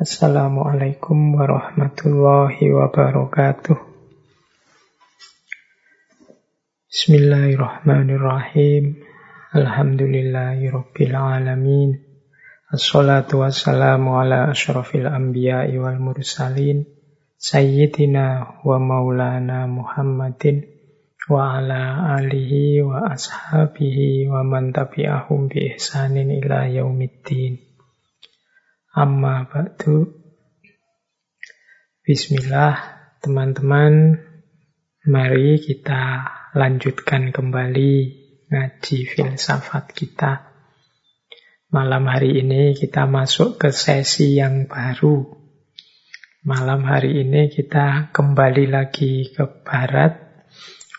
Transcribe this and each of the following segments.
Assalamualaikum warahmatullahi wabarakatuh. Bismillahirrahmanirrahim. Alhamdulillahirabbil alamin. Assalatu wassalamu ala asyrafil anbiya'i wal mursalin sayyidina wa maulana Muhammadin wa ala alihi wa ashabihi wa man tabi'ahum bi ihsanin ila yaumiddin. Amma ba'du. Bismillah, teman-teman. Mari kita lanjutkan kembali ngaji filsafat kita. Malam hari ini kita masuk ke sesi yang baru. Malam hari ini kita kembali lagi ke barat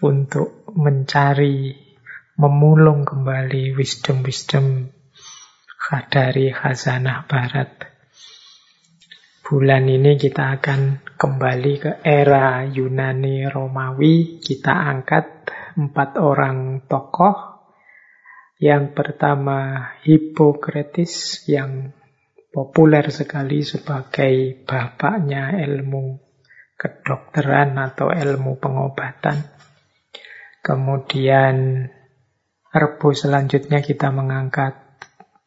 untuk mencari, memulung kembali wisdom-wisdom dari khazanah barat. Bulan ini kita akan kembali ke era Yunani Romawi. Kita angkat empat orang tokoh yang pertama Hippocrates yang populer sekali sebagai bapaknya ilmu kedokteran atau ilmu pengobatan. Kemudian rebus selanjutnya kita mengangkat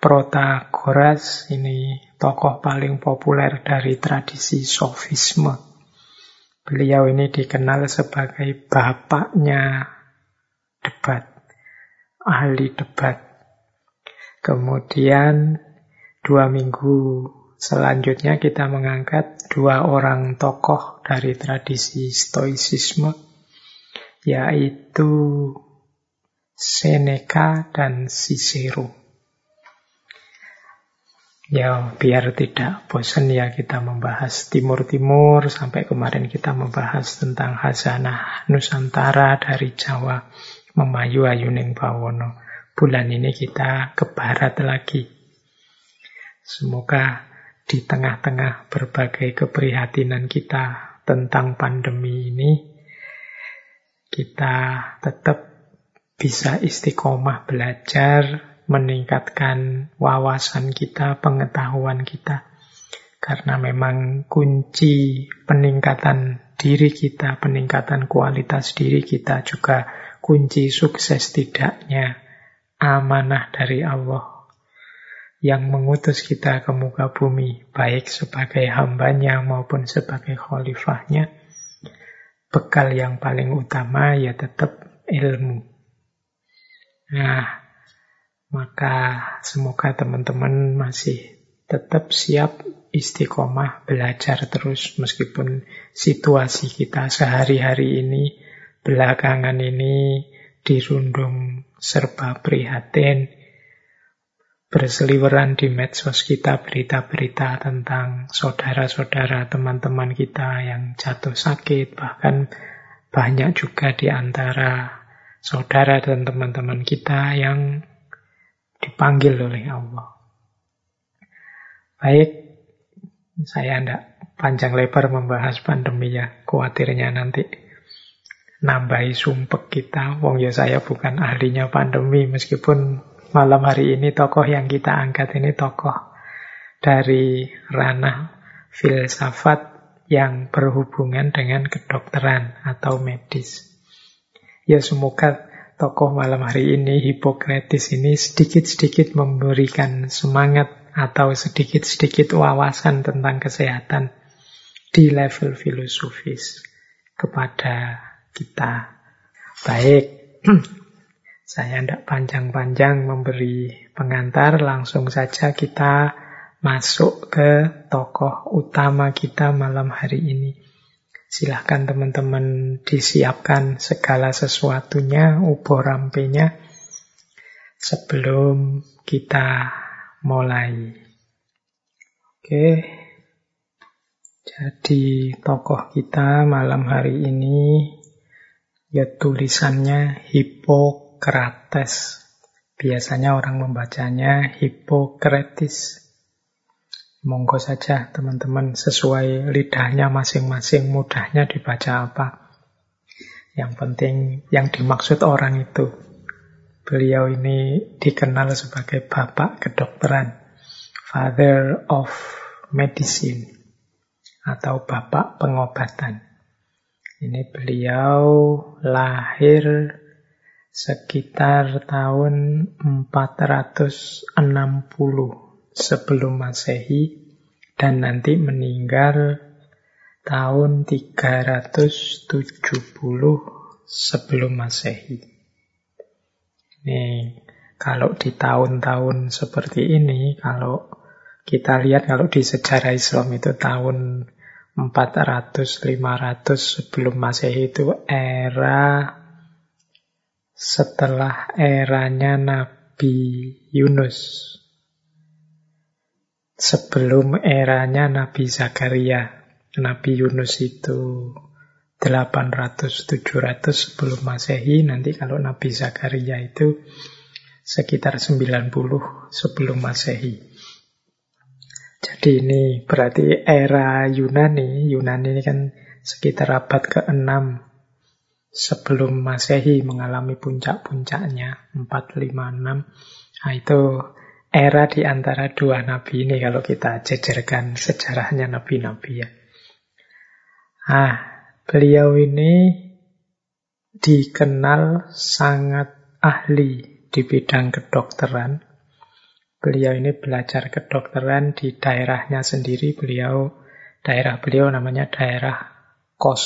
Protagoras, ini tokoh paling populer dari tradisi sofisme. Beliau ini dikenal sebagai bapaknya debat ahli debat. Kemudian dua minggu selanjutnya kita mengangkat dua orang tokoh dari tradisi stoicisme, yaitu Seneca dan Cicero. Ya, biar tidak bosan ya kita membahas Timur-Timur, sampai kemarin kita membahas tentang Hazanah Nusantara dari Jawa memayu ayuning bawono. Bulan ini kita ke barat lagi. Semoga di tengah-tengah berbagai keprihatinan kita tentang pandemi ini, kita tetap bisa istiqomah belajar, meningkatkan wawasan kita, pengetahuan kita. Karena memang kunci peningkatan diri kita, peningkatan kualitas diri kita juga kunci sukses tidaknya amanah dari Allah yang mengutus kita ke muka bumi, baik sebagai hambanya maupun sebagai khalifahnya, bekal yang paling utama ya tetap ilmu. Nah, maka semoga teman-teman masih tetap siap istiqomah belajar terus meskipun situasi kita sehari-hari ini belakangan ini dirundung serba prihatin, berseliweran di medsos kita berita-berita tentang saudara-saudara teman-teman kita yang jatuh sakit, bahkan banyak juga di antara saudara dan teman-teman kita yang dipanggil oleh Allah. Baik, saya tidak panjang lebar membahas pandemi ya, khawatirnya nanti nambahi sumpek kita. Wong ya saya bukan ahlinya pandemi meskipun malam hari ini tokoh yang kita angkat ini tokoh dari ranah filsafat yang berhubungan dengan kedokteran atau medis. Ya semoga tokoh malam hari ini, Hippocrates ini sedikit-sedikit memberikan semangat atau sedikit-sedikit wawasan tentang kesehatan di level filosofis kepada kita. Baik, saya tidak panjang-panjang memberi pengantar, langsung saja kita masuk ke tokoh utama kita malam hari ini. Silahkan teman-teman disiapkan segala sesuatunya, ubor rampenya, sebelum kita mulai. Oke, jadi tokoh kita malam hari ini Ya tulisannya Hippocrates. Biasanya orang membacanya Hippocrates. Monggo saja teman-teman sesuai lidahnya masing-masing mudahnya dibaca apa. Yang penting yang dimaksud orang itu. Beliau ini dikenal sebagai bapak kedokteran. Father of Medicine atau Bapak Pengobatan. Ini beliau lahir sekitar tahun 460 sebelum Masehi dan nanti meninggal tahun 370 sebelum Masehi. Ini kalau di tahun-tahun seperti ini, kalau kita lihat kalau di sejarah Islam itu tahun 400-500 sebelum Masehi itu era setelah eranya Nabi Yunus. Sebelum eranya Nabi Zakaria. Nabi Yunus itu 800-700 sebelum Masehi. Nanti kalau Nabi Zakaria itu sekitar 90 sebelum Masehi. Jadi ini berarti era Yunani. Yunani ini kan sekitar abad ke-6 sebelum Masehi mengalami puncak-puncaknya 456. Nah itu era di antara dua nabi ini kalau kita jejerkan sejarahnya nabi-nabi ya. Ah, beliau ini dikenal sangat ahli di bidang kedokteran. Beliau ini belajar kedokteran di daerahnya sendiri. Beliau daerah beliau namanya daerah Kos.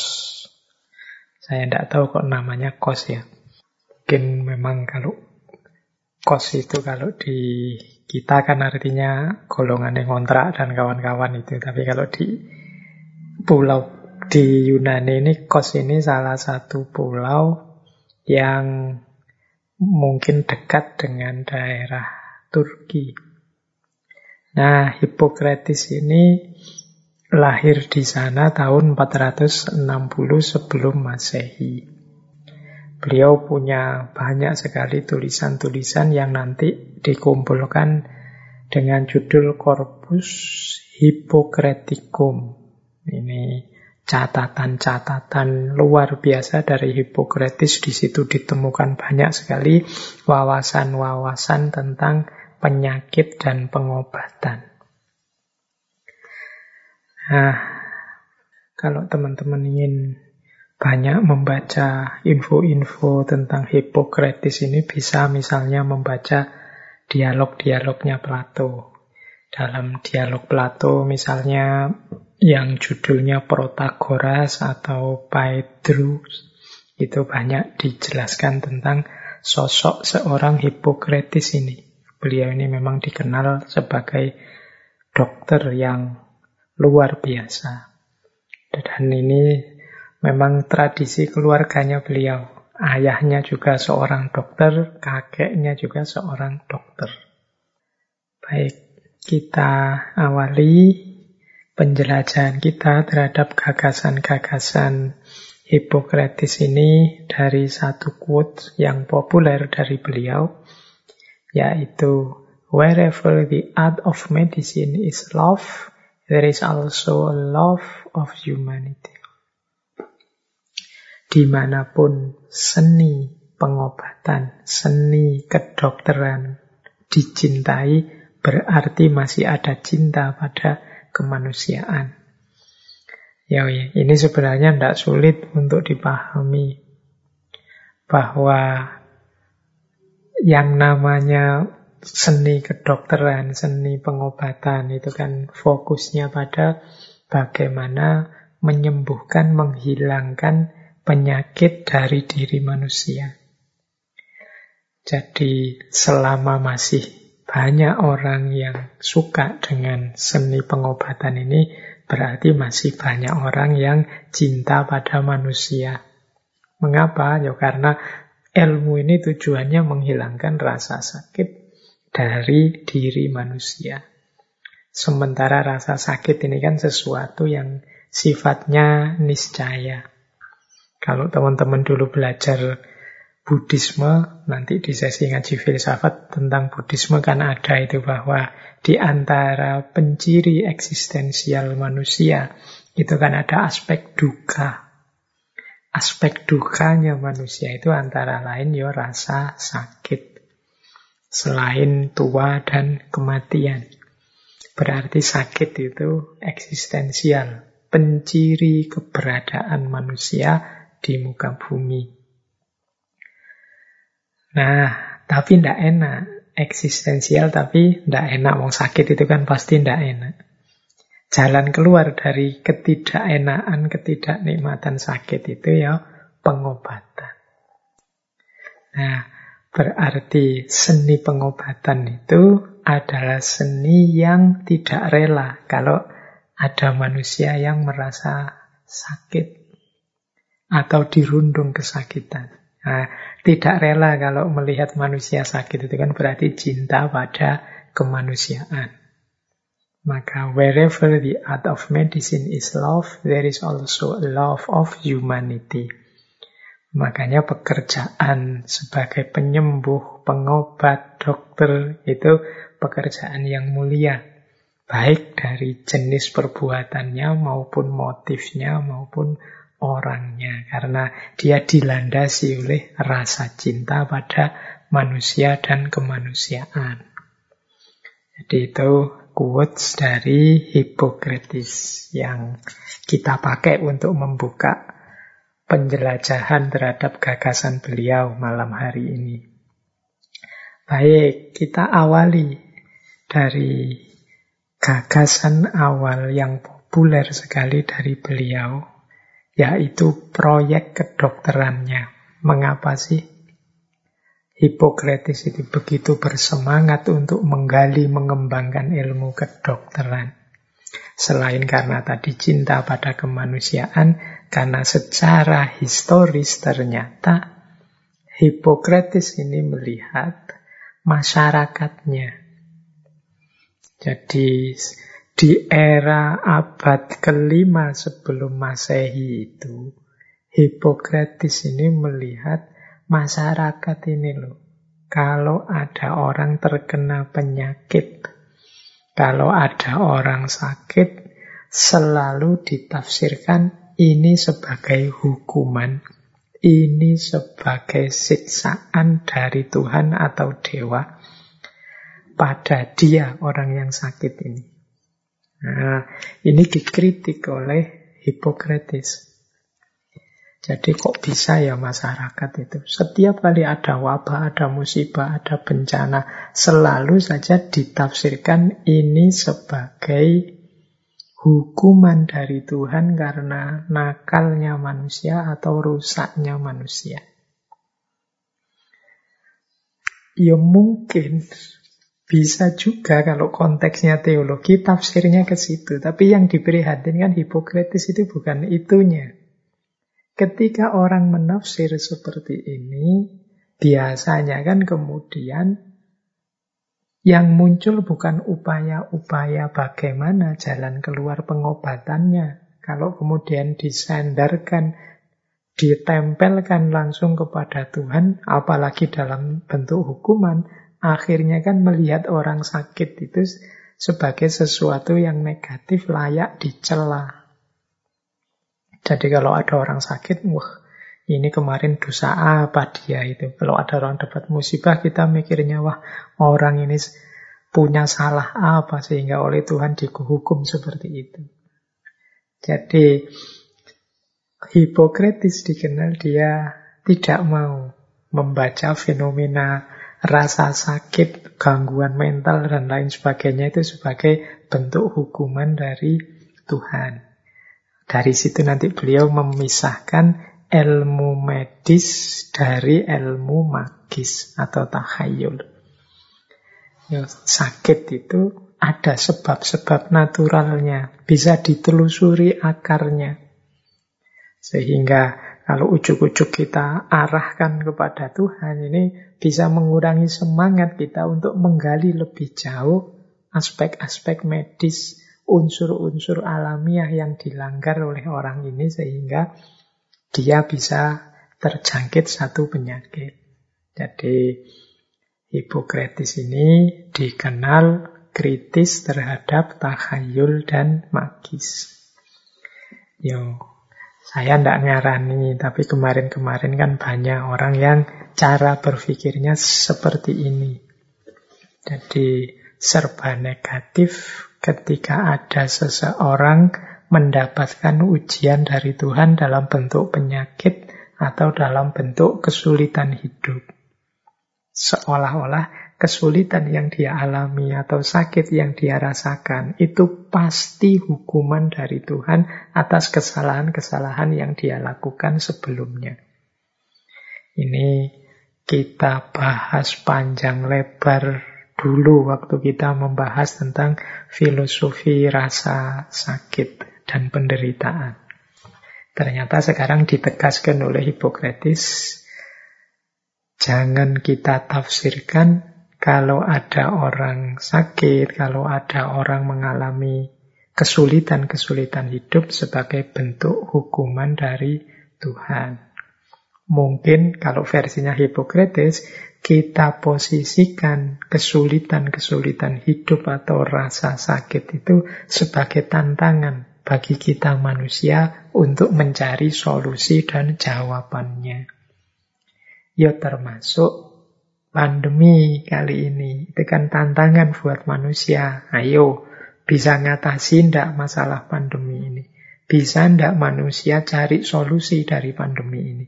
Saya tidak tahu kok namanya Kos ya. Mungkin memang kalau Kos itu kalau di kita kan artinya golongan yang kontrak dan kawan-kawan itu. Tapi kalau di pulau di Yunani ini Kos ini salah satu pulau yang mungkin dekat dengan daerah Turki. Nah, Hippocrates ini lahir di sana tahun 460 sebelum Masehi. Beliau punya banyak sekali tulisan-tulisan yang nanti dikumpulkan dengan judul Corpus Hippocraticum. Ini catatan-catatan luar biasa dari Hippocrates. Di situ ditemukan banyak sekali wawasan-wawasan tentang penyakit dan pengobatan. Nah, kalau teman-teman ingin banyak membaca info-info tentang Hippocrates ini bisa misalnya membaca dialog-dialognya Plato. Dalam dialog Plato misalnya yang judulnya Protagoras atau Paedrus itu banyak dijelaskan tentang sosok seorang Hippocrates ini. Beliau ini memang dikenal sebagai dokter yang luar biasa. Dan ini memang tradisi keluarganya beliau. Ayahnya juga seorang dokter, kakeknya juga seorang dokter. Baik, kita awali penjelajahan kita terhadap gagasan-gagasan Hippocrates ini dari satu quote yang populer dari beliau, yaitu Wherever the art of medicine is love, there is also a love of humanity. Di mana pun seni pengobatan, seni kedokteran dicintai, berarti masih ada cinta pada kemanusiaan. Ya, ya, ini sebenarnya tidak sulit untuk dipahami bahwa yang namanya seni kedokteran, seni pengobatan itu kan fokusnya pada bagaimana menyembuhkan, menghilangkan penyakit dari diri manusia. Jadi selama masih banyak orang yang suka dengan seni pengobatan ini, berarti masih banyak orang yang cinta pada manusia. Mengapa? Ya karena ilmu ini tujuannya menghilangkan rasa sakit dari diri manusia. Sementara rasa sakit ini kan sesuatu yang sifatnya niscaya. Kalau teman-teman dulu belajar Buddhisme, nanti di sesi ngaji filsafat tentang Buddhisme kan ada itu bahwa di antara penciri eksistensial manusia itu kan ada aspek duka. Aspek dukanya manusia itu antara lain ya rasa sakit. Selain tua dan kematian. Berarti sakit itu eksistensial, penciri keberadaan manusia di muka bumi. Nah, tapi tidak enak. Eksistensial tapi tidak enak. Mau sakit itu kan pasti tidak enak. Jalan keluar dari ketidakenaan, ketidaknikmatan sakit itu ya pengobatan. Nah, berarti seni pengobatan itu adalah seni yang tidak rela kalau ada manusia yang merasa sakit atau dirundung kesakitan. Nah, tidak rela kalau melihat manusia sakit itu kan berarti cinta pada kemanusiaan. Maka wherever the art of medicine is love, there is also love of humanity. Makanya pekerjaan sebagai penyembuh, pengobat, dokter itu pekerjaan yang mulia. Baik dari jenis perbuatannya maupun motifnya maupun orangnya. Karena dia dilandasi oleh rasa cinta pada manusia dan kemanusiaan. Jadi itu quotes dari Hippocrates yang kita pakai untuk membuka penjelajahan terhadap gagasan beliau malam hari ini. Baik, kita awali dari gagasan awal yang populer sekali dari beliau, yaitu proyek kedokterannya. Mengapa sih Hippocrates itu begitu bersemangat untuk menggali, mengembangkan ilmu kedokteran. Selain karena tadi cinta pada kemanusiaan, karena secara historis ternyata Hippocrates ini melihat masyarakatnya. Jadi di era abad kelima sebelum masehi itu, Hippocrates ini melihat masyarakat ini loh. Kalau ada orang terkena penyakit, kalau ada orang sakit, selalu ditafsirkan ini sebagai hukuman, ini sebagai siksaan dari Tuhan atau dewa pada dia orang yang sakit ini. Nah, ini dikritik oleh Hippocrates. Jadi kok bisa ya masyarakat itu? Setiap kali ada wabah, ada musibah, ada bencana, selalu saja ditafsirkan ini sebagai hukuman dari Tuhan karena nakalnya manusia atau rusaknya manusia. Ya mungkin bisa juga kalau konteksnya teologi tafsirnya ke situ. Tapi yang diprihatinkan Hippocrates itu bukan itunya. Ketika orang menafsir seperti ini, biasanya kan kemudian yang muncul bukan upaya-upaya bagaimana jalan keluar pengobatannya. Kalau kemudian disandarkan, ditempelkan langsung kepada Tuhan, apalagi dalam bentuk hukuman, akhirnya kan melihat orang sakit itu sebagai sesuatu yang negatif layak dicela. Jadi kalau ada orang sakit, wah ini kemarin dosa apa dia itu. Kalau ada orang dapat musibah, kita mikirnya, wah orang ini punya salah apa sehingga oleh Tuhan dihukum seperti itu. Jadi Hippocrates dikenal dia tidak mau membaca fenomena rasa sakit, gangguan mental, dan lain sebagainya itu sebagai bentuk hukuman dari Tuhan. Dari situ nanti beliau memisahkan ilmu medis dari ilmu magis atau takhayul. Ya, sakit itu ada sebab-sebab naturalnya, bisa ditelusuri akarnya. Sehingga kalau ujuk-ujuk kita arahkan kepada Tuhan, ini bisa mengurangi semangat kita untuk menggali lebih jauh aspek-aspek medis unsur-unsur alamiah yang dilanggar oleh orang ini sehingga dia bisa terjangkit satu penyakit. Jadi Hippocrates ini dikenal kritis terhadap takhayul dan magis. Yo, saya tidak nyarani, tapi kemarin-kemarin kan banyak orang yang cara berpikirnya seperti ini. Jadi serba negatif, ketika ada seseorang mendapatkan ujian dari Tuhan dalam bentuk penyakit atau dalam bentuk kesulitan hidup. Seolah-olah kesulitan yang dia alami atau sakit yang dia rasakan itu pasti hukuman dari Tuhan atas kesalahan-kesalahan yang dia lakukan sebelumnya. Ini kita bahas panjang lebar dulu waktu kita membahas tentang filosofi rasa sakit dan penderitaan. Ternyata sekarang ditegaskan oleh Hippocrates, jangan kita tafsirkan kalau ada orang sakit, kalau ada orang mengalami kesulitan-kesulitan hidup sebagai bentuk hukuman dari Tuhan. Mungkin kalau versinya Hippocrates, kita posisikan kesulitan-kesulitan hidup atau rasa sakit itu sebagai tantangan bagi kita manusia untuk mencari solusi dan jawabannya. Ya termasuk pandemi kali ini. Itu kan tantangan buat manusia. Ayo, bisa ngatasi ndak masalah pandemi ini? Bisa ndak manusia cari solusi dari pandemi ini?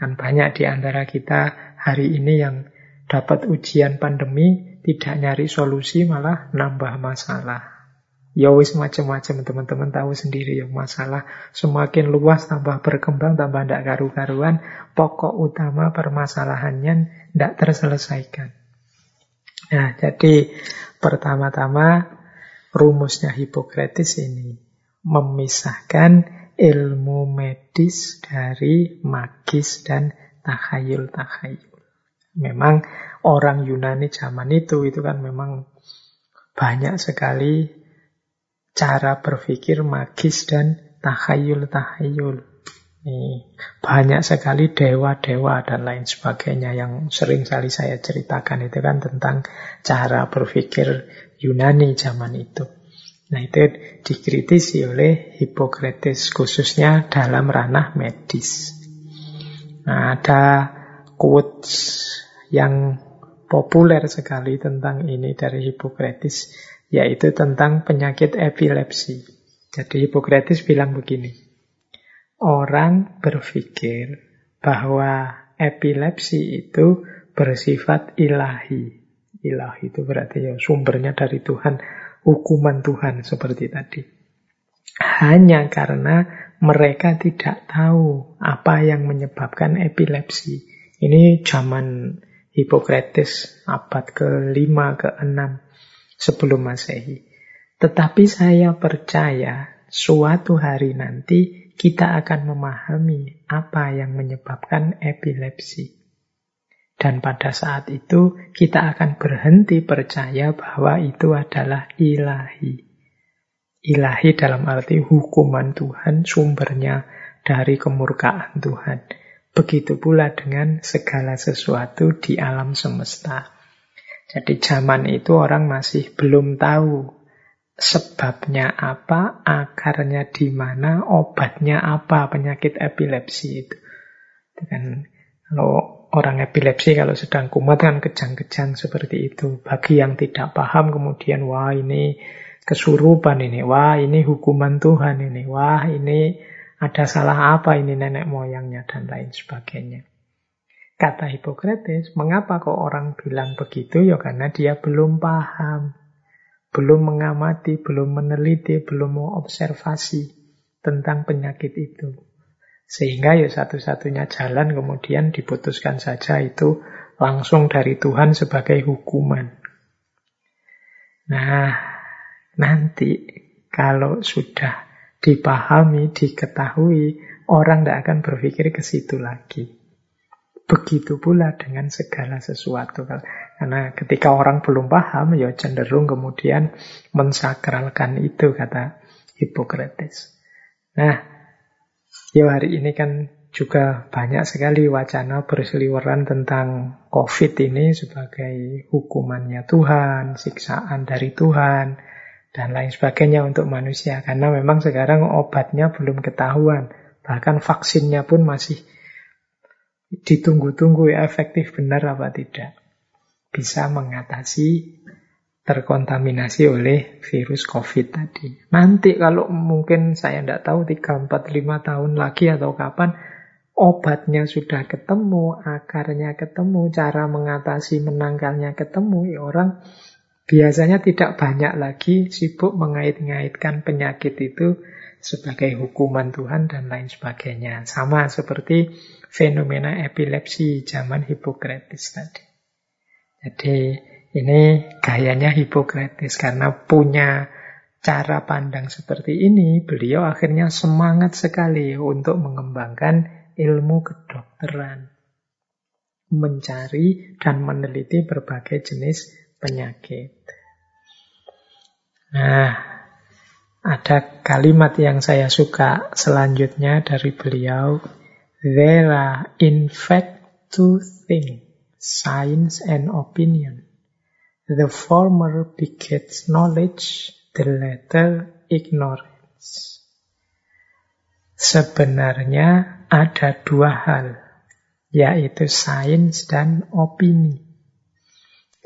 Kan banyak di antara kita hari ini yang dapat ujian pandemi, tidak nyari solusi malah nambah masalah. Ya wis macam-macam teman-teman tahu sendiri ya masalah semakin luas tambah berkembang tambah ndak karu-karuan pokok utama permasalahannya ndak terselesaikan. Nah, jadi pertama-tama rumusnya Hippocrates ini memisahkan ilmu medis dari magis dan takhayul-takhayul. Memang orang Yunani zaman itu itu kan memang banyak sekali cara berpikir magis dan tahayul-tahayul. Banyak sekali dewa-dewa dan lain sebagainya yang sering kali saya ceritakan itu kan tentang cara berpikir Yunani zaman itu. Nah itu dikritisi oleh Hippocrates khususnya dalam ranah medis. Nah ada quotes yang populer sekali tentang ini dari Hippocrates yaitu tentang penyakit epilepsi. Jadi Hippocrates bilang begini, orang berpikir bahwa epilepsi itu bersifat ilahi. Ilahi itu berarti ya sumbernya dari Tuhan, hukuman Tuhan seperti tadi. Hanya karena mereka tidak tahu apa yang menyebabkan epilepsi. Ini zaman Hippocrates abad ke-5, ke-6 sebelum Masehi. Tetapi saya percaya suatu hari nanti kita akan memahami apa yang menyebabkan epilepsi. Dan pada saat itu kita akan berhenti percaya bahwa itu adalah ilahi. Ilahi dalam arti hukuman Tuhan sumbernya dari kemurkaan Tuhan. Begitu pula dengan segala sesuatu di alam semesta. Jadi zaman itu orang masih belum tahu sebabnya apa, akarnya di mana, obatnya apa penyakit epilepsi itu. Dan kalau orang epilepsi kalau sedang kumat kan kejang-kejang seperti itu. Bagi yang tidak paham kemudian wah ini kesurupan ini, wah ini hukuman Tuhan ini, wah ini ada salah apa ini nenek moyangnya dan lain sebagainya. Kata Hippocrates, mengapa kok orang bilang begitu? Ya karena dia belum paham, belum mengamati, belum meneliti, belum mengobservasi tentang penyakit itu. Sehingga ya satu-satunya jalan kemudian diputuskan saja itu langsung dari Tuhan sebagai hukuman. Nah, nanti kalau sudah dipahami, diketahui, orang tidak akan berpikir ke situ lagi. Begitu pula dengan segala sesuatu. Karena ketika orang belum paham, ya cenderung kemudian mensakralkan itu, kata Hippocrates. Nah, ya hari ini kan juga banyak sekali wacana berseliweran tentang COVID ini sebagai hukumannya Tuhan, siksaan dari Tuhan, dan lain sebagainya untuk manusia. Karena memang sekarang obatnya belum ketahuan. Bahkan vaksinnya pun masih ditunggu-tunggu ya efektif benar apa tidak. Bisa mengatasi terkontaminasi oleh virus COVID tadi. Nanti kalau mungkin saya tidak tahu 3, 4, 5 tahun lagi atau kapan obatnya sudah ketemu, akarnya ketemu, cara mengatasi menangkalnya ketemu, ya orang biasanya tidak banyak lagi sibuk mengait-ngaitkan penyakit itu sebagai hukuman Tuhan dan lain sebagainya. Sama seperti fenomena epilepsi zaman Hippocrates tadi. Jadi ini gayanya Hippocrates karena punya cara pandang seperti ini, beliau akhirnya semangat sekali untuk mengembangkan ilmu kedokteran. Mencari dan meneliti berbagai jenis penyakit. Nah, ada kalimat yang saya suka selanjutnya dari beliau. There are in fact two things, science and opinion. The former begets knowledge, the latter ignorance. Sebenarnya ada dua hal, yaitu sains dan opini.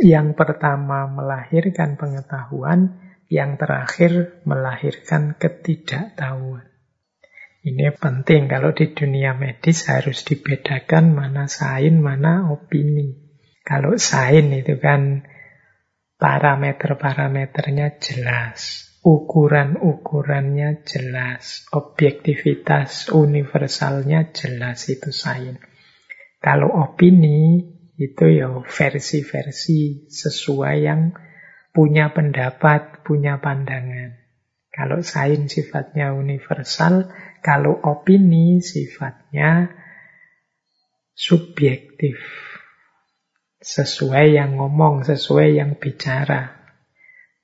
Yang pertama melahirkan pengetahuan, yang terakhir melahirkan ketidaktahuan. Ini penting kalau di dunia medis harus dibedakan mana sains, mana opini. Kalau sains itu kan Parameter-parameternya jelas. Ukuran-ukurannya jelas. Objektivitas universalnya jelas itu sains. Kalau opini itu ya versi-versi sesuai yang punya pendapat, punya pandangan. Kalau sains sifatnya universal, kalau opini sifatnya subjektif. Sesuai yang ngomong, sesuai yang bicara.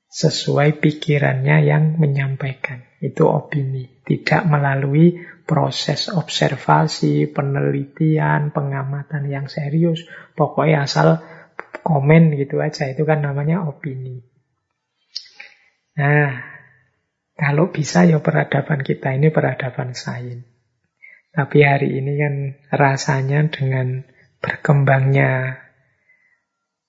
Sesuai pikirannya yang menyampaikan. Itu opini. Tidak melalui proses observasi, penelitian, pengamatan yang serius. Pokoknya asal komen gitu aja. Itu kan namanya opini. Nah, kalau bisa ya peradaban kita ini peradaban sains. Tapi hari ini kan rasanya dengan berkembangnya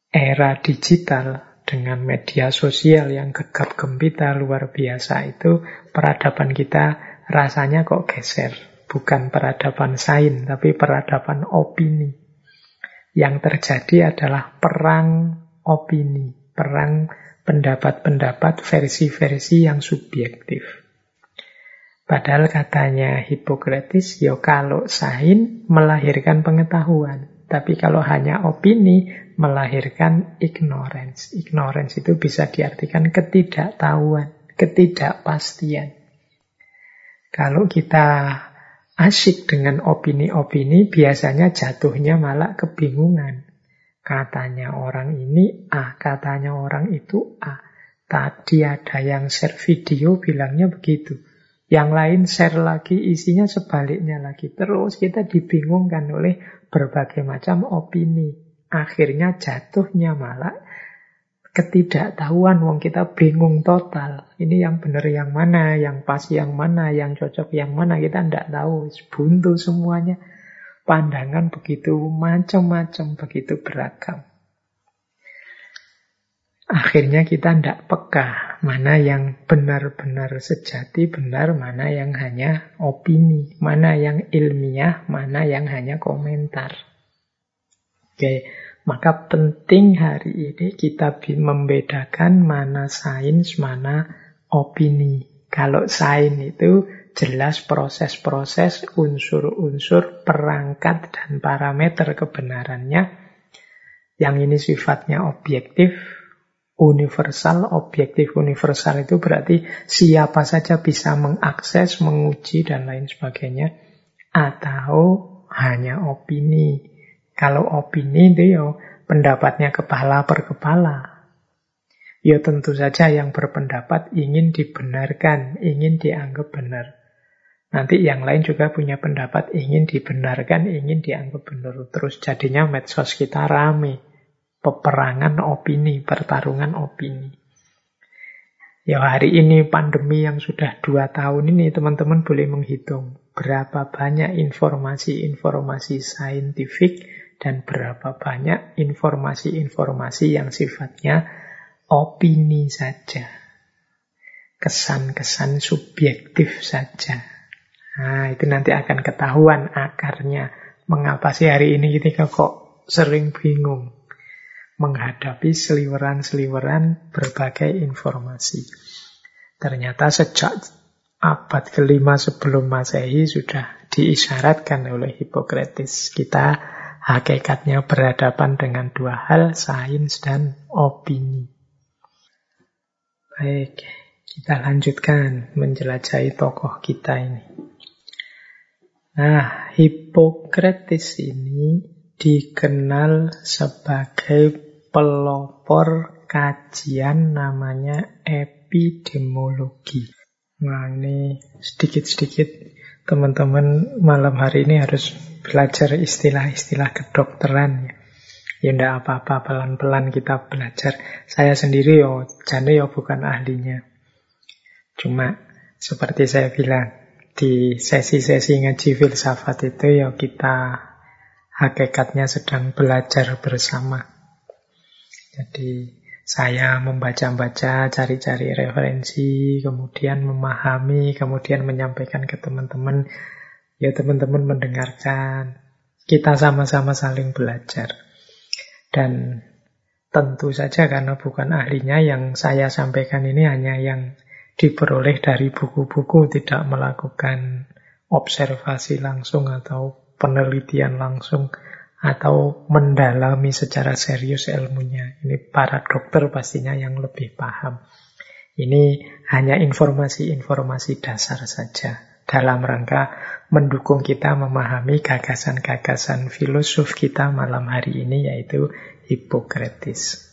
era digital dengan media sosial yang gegap gempita luar biasa itu peradaban kita rasanya kok geser. Bukan peradaban sains, tapi peradaban opini. Yang terjadi adalah perang opini, perang pendapat-pendapat, versi-versi yang subjektif. Padahal katanya Hippocrates, ya kalau sains melahirkan pengetahuan. Tapi kalau hanya opini, melahirkan ignorance. Ignorance itu bisa diartikan ketidaktahuan, ketidakpastian. Kalau kita asyik dengan opini-opini, biasanya jatuhnya malah kebingungan. Katanya orang ini A, katanya orang itu A. Tadi ada yang share video bilangnya begitu. Yang lain share lagi isinya sebaliknya lagi. Terus kita dibingungkan oleh berbagai macam opini. Akhirnya jatuhnya malah ketidaktahuan. Wong kita bingung total. Ini yang benar yang mana, yang pas yang mana, yang cocok yang mana. Kita tidak tahu. Buntu semuanya. Pandangan begitu macam-macam, begitu beragam. Akhirnya kita tidak peka mana yang benar-benar sejati benar, mana yang hanya opini, mana yang ilmiah, mana yang hanya komentar. Oke, maka penting hari ini kita membedakan mana sains, mana opini. Kalau sains itu jelas proses-proses, unsur-unsur, perangkat, dan parameter kebenarannya. Yang ini sifatnya objektif, universal, objektif universal itu berarti siapa saja bisa mengakses, menguji, dan lain sebagainya. Atau hanya opini. Kalau opini itu ya pendapatnya kepala per kepala. Ya tentu saja yang berpendapat ingin dibenarkan, ingin dianggap benar. Nanti yang lain juga punya pendapat ingin dibenarkan, ingin dianggap benar. Terus jadinya medsos kita rame peperangan opini, pertarungan opini. Ya hari ini pandemi yang sudah dua tahun ini teman-teman boleh menghitung berapa banyak informasi-informasi saintifik dan berapa banyak informasi-informasi yang sifatnya opini saja. Kesan-kesan subjektif saja. Nah, itu nanti akan ketahuan akarnya. Mengapa sih hari ini kita kok sering bingung menghadapi seliweran-seliweran berbagai informasi. Ternyata sejak abad kelima sebelum masehi sudah diisyaratkan oleh Hippocrates. Kita hakikatnya berhadapan dengan dua hal, sains dan opini. Baik, kita lanjutkan menjelajahi tokoh kita ini. Nah, Hippocrates ini dikenal sebagai pelopor kajian namanya epidemiologi. Nah, ini sedikit-sedikit teman-teman malam hari ini harus belajar istilah-istilah kedokteran ya. Ya enggak apa-apa, pelan-pelan kita belajar. Saya sendiri yo, jane yo bukan ahlinya. Cuma seperti saya bilang, di sesi-sesi ngaji filsafat itu ya kita hakikatnya sedang belajar bersama. Jadi saya membaca-baca, cari-cari referensi, kemudian memahami, kemudian menyampaikan ke teman-teman. Ya teman-teman mendengarkan. Kita sama-sama saling belajar. Dan tentu saja karena bukan ahlinya yang saya sampaikan ini hanya yang diperoleh dari buku-buku, tidak melakukan observasi langsung atau penelitian langsung atau mendalami secara serius ilmunya. Ini para dokter pastinya yang lebih paham. Ini hanya informasi-informasi dasar saja dalam rangka mendukung kita memahami gagasan-gagasan filosof kita malam hari ini yaitu Hippocrates.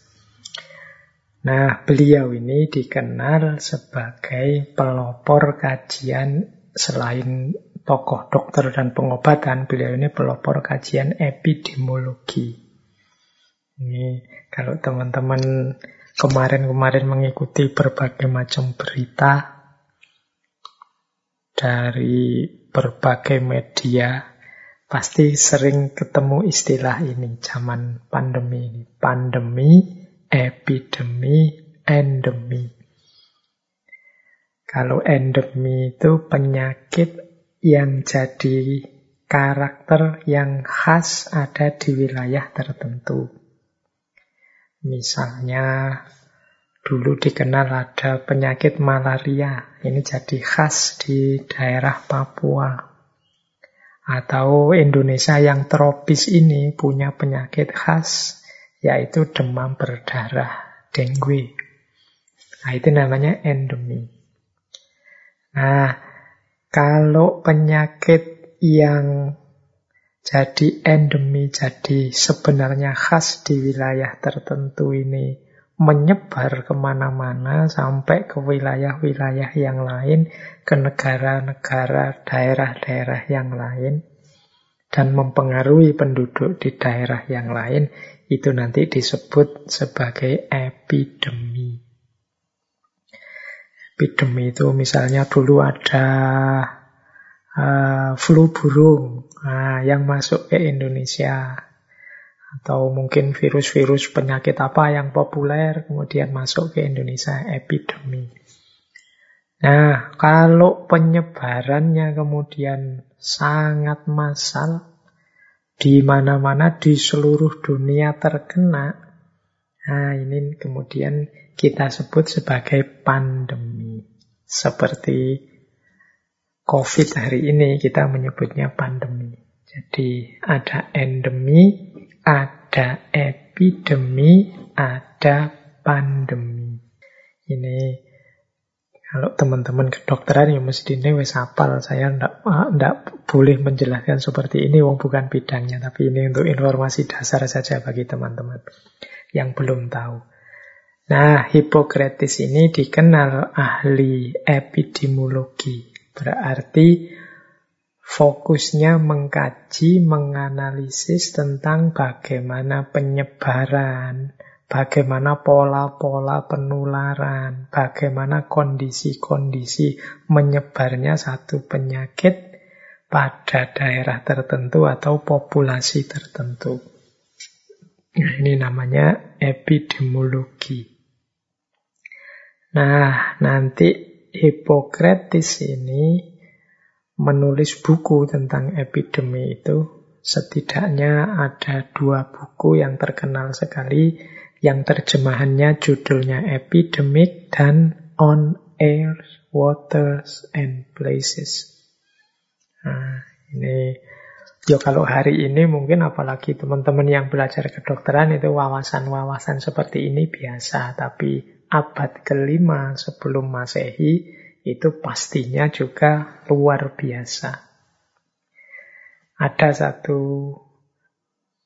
Nah, beliau ini dikenal sebagai pelopor kajian selain tokoh dokter dan pengobatan, beliau ini pelopor kajian epidemiologi. Ini kalau teman-teman kemarin-kemarin mengikuti berbagai macam berita dari berbagai media, pasti sering ketemu istilah ini zaman pandemi ini. Pandemi epidemi, endemi. Kalau endemi itu penyakit yang jadi karakter yang khas ada di wilayah tertentu. Misalnya dulu dikenal ada penyakit malaria, ini jadi khas di daerah Papua. Atau Indonesia yang tropis ini punya penyakit khas yaitu demam berdarah, dengue. Nah, itu namanya endemi. Nah, kalau penyakit yang jadi endemi, jadi sebenarnya khas di wilayah tertentu ini menyebar ke mana-mana sampai ke wilayah-wilayah yang lain, ke negara-negara, daerah-daerah yang lain, dan mempengaruhi penduduk di daerah yang lain, itu nanti disebut sebagai epidemi. Epidemi itu misalnya dulu ada uh, flu burung nah, yang masuk ke Indonesia. Atau mungkin virus-virus penyakit apa yang populer kemudian masuk ke Indonesia, epidemi. Nah, kalau penyebarannya kemudian sangat massal, di mana-mana di seluruh dunia terkena. Nah, ini kemudian kita sebut sebagai pandemi. Seperti COVID hari ini kita menyebutnya pandemi. Jadi ada endemi, ada epidemi, ada pandemi. Ini kalau teman-teman kedokteran ya mesti wis hafal. Saya ndak ndak boleh menjelaskan seperti ini wong bukan bidangnya, tapi ini untuk informasi dasar saja bagi teman-teman yang belum tahu. Nah, Hippocrates ini dikenal ahli epidemiologi. Berarti fokusnya mengkaji, menganalisis tentang bagaimana penyebaran, bagaimana pola-pola penularan, bagaimana kondisi-kondisi menyebarnya satu penyakit pada daerah tertentu atau populasi tertentu. Nah, ini namanya epidemiologi. Nah, nanti Hippocrates ini menulis buku tentang epidemi itu. Setidaknya ada dua buku yang terkenal sekali, yang terjemahannya judulnya Epidemic dan On Air, Waters, and Places. Nah, ini Ya kalau hari ini mungkin apalagi teman-teman yang belajar kedokteran itu wawasan-wawasan seperti ini biasa. Tapi abad kelima sebelum masehi itu pastinya juga luar biasa. Ada satu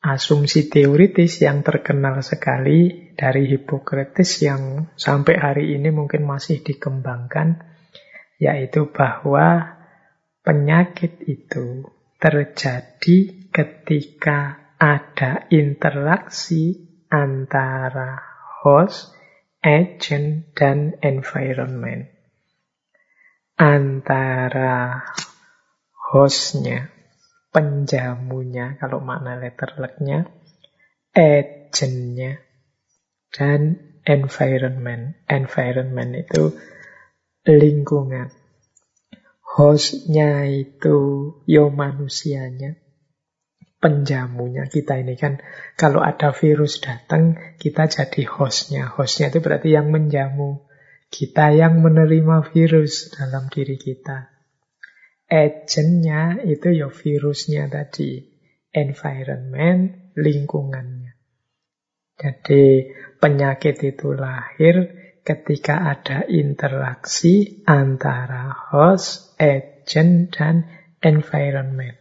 asumsi teoritis yang terkenal sekali dari Hippocrates yang sampai hari ini mungkin masih dikembangkan, yaitu bahwa penyakit itu terjadi ketika ada interaksi antara host, agent, dan environment. Antara hostnya, penjamunya, kalau makna letter lucknya, agentnya, dan environment. Environment itu lingkungan hostnya itu yo manusianya, penjamunya kita ini kan kalau ada virus datang kita jadi hostnya. Hostnya itu berarti yang menjamu. Kita yang menerima virus dalam diri kita. Agentnya itu ya virusnya tadi. Environment, lingkungannya. Jadi penyakit itu lahir ketika ada interaksi antara host, agent, dan environment.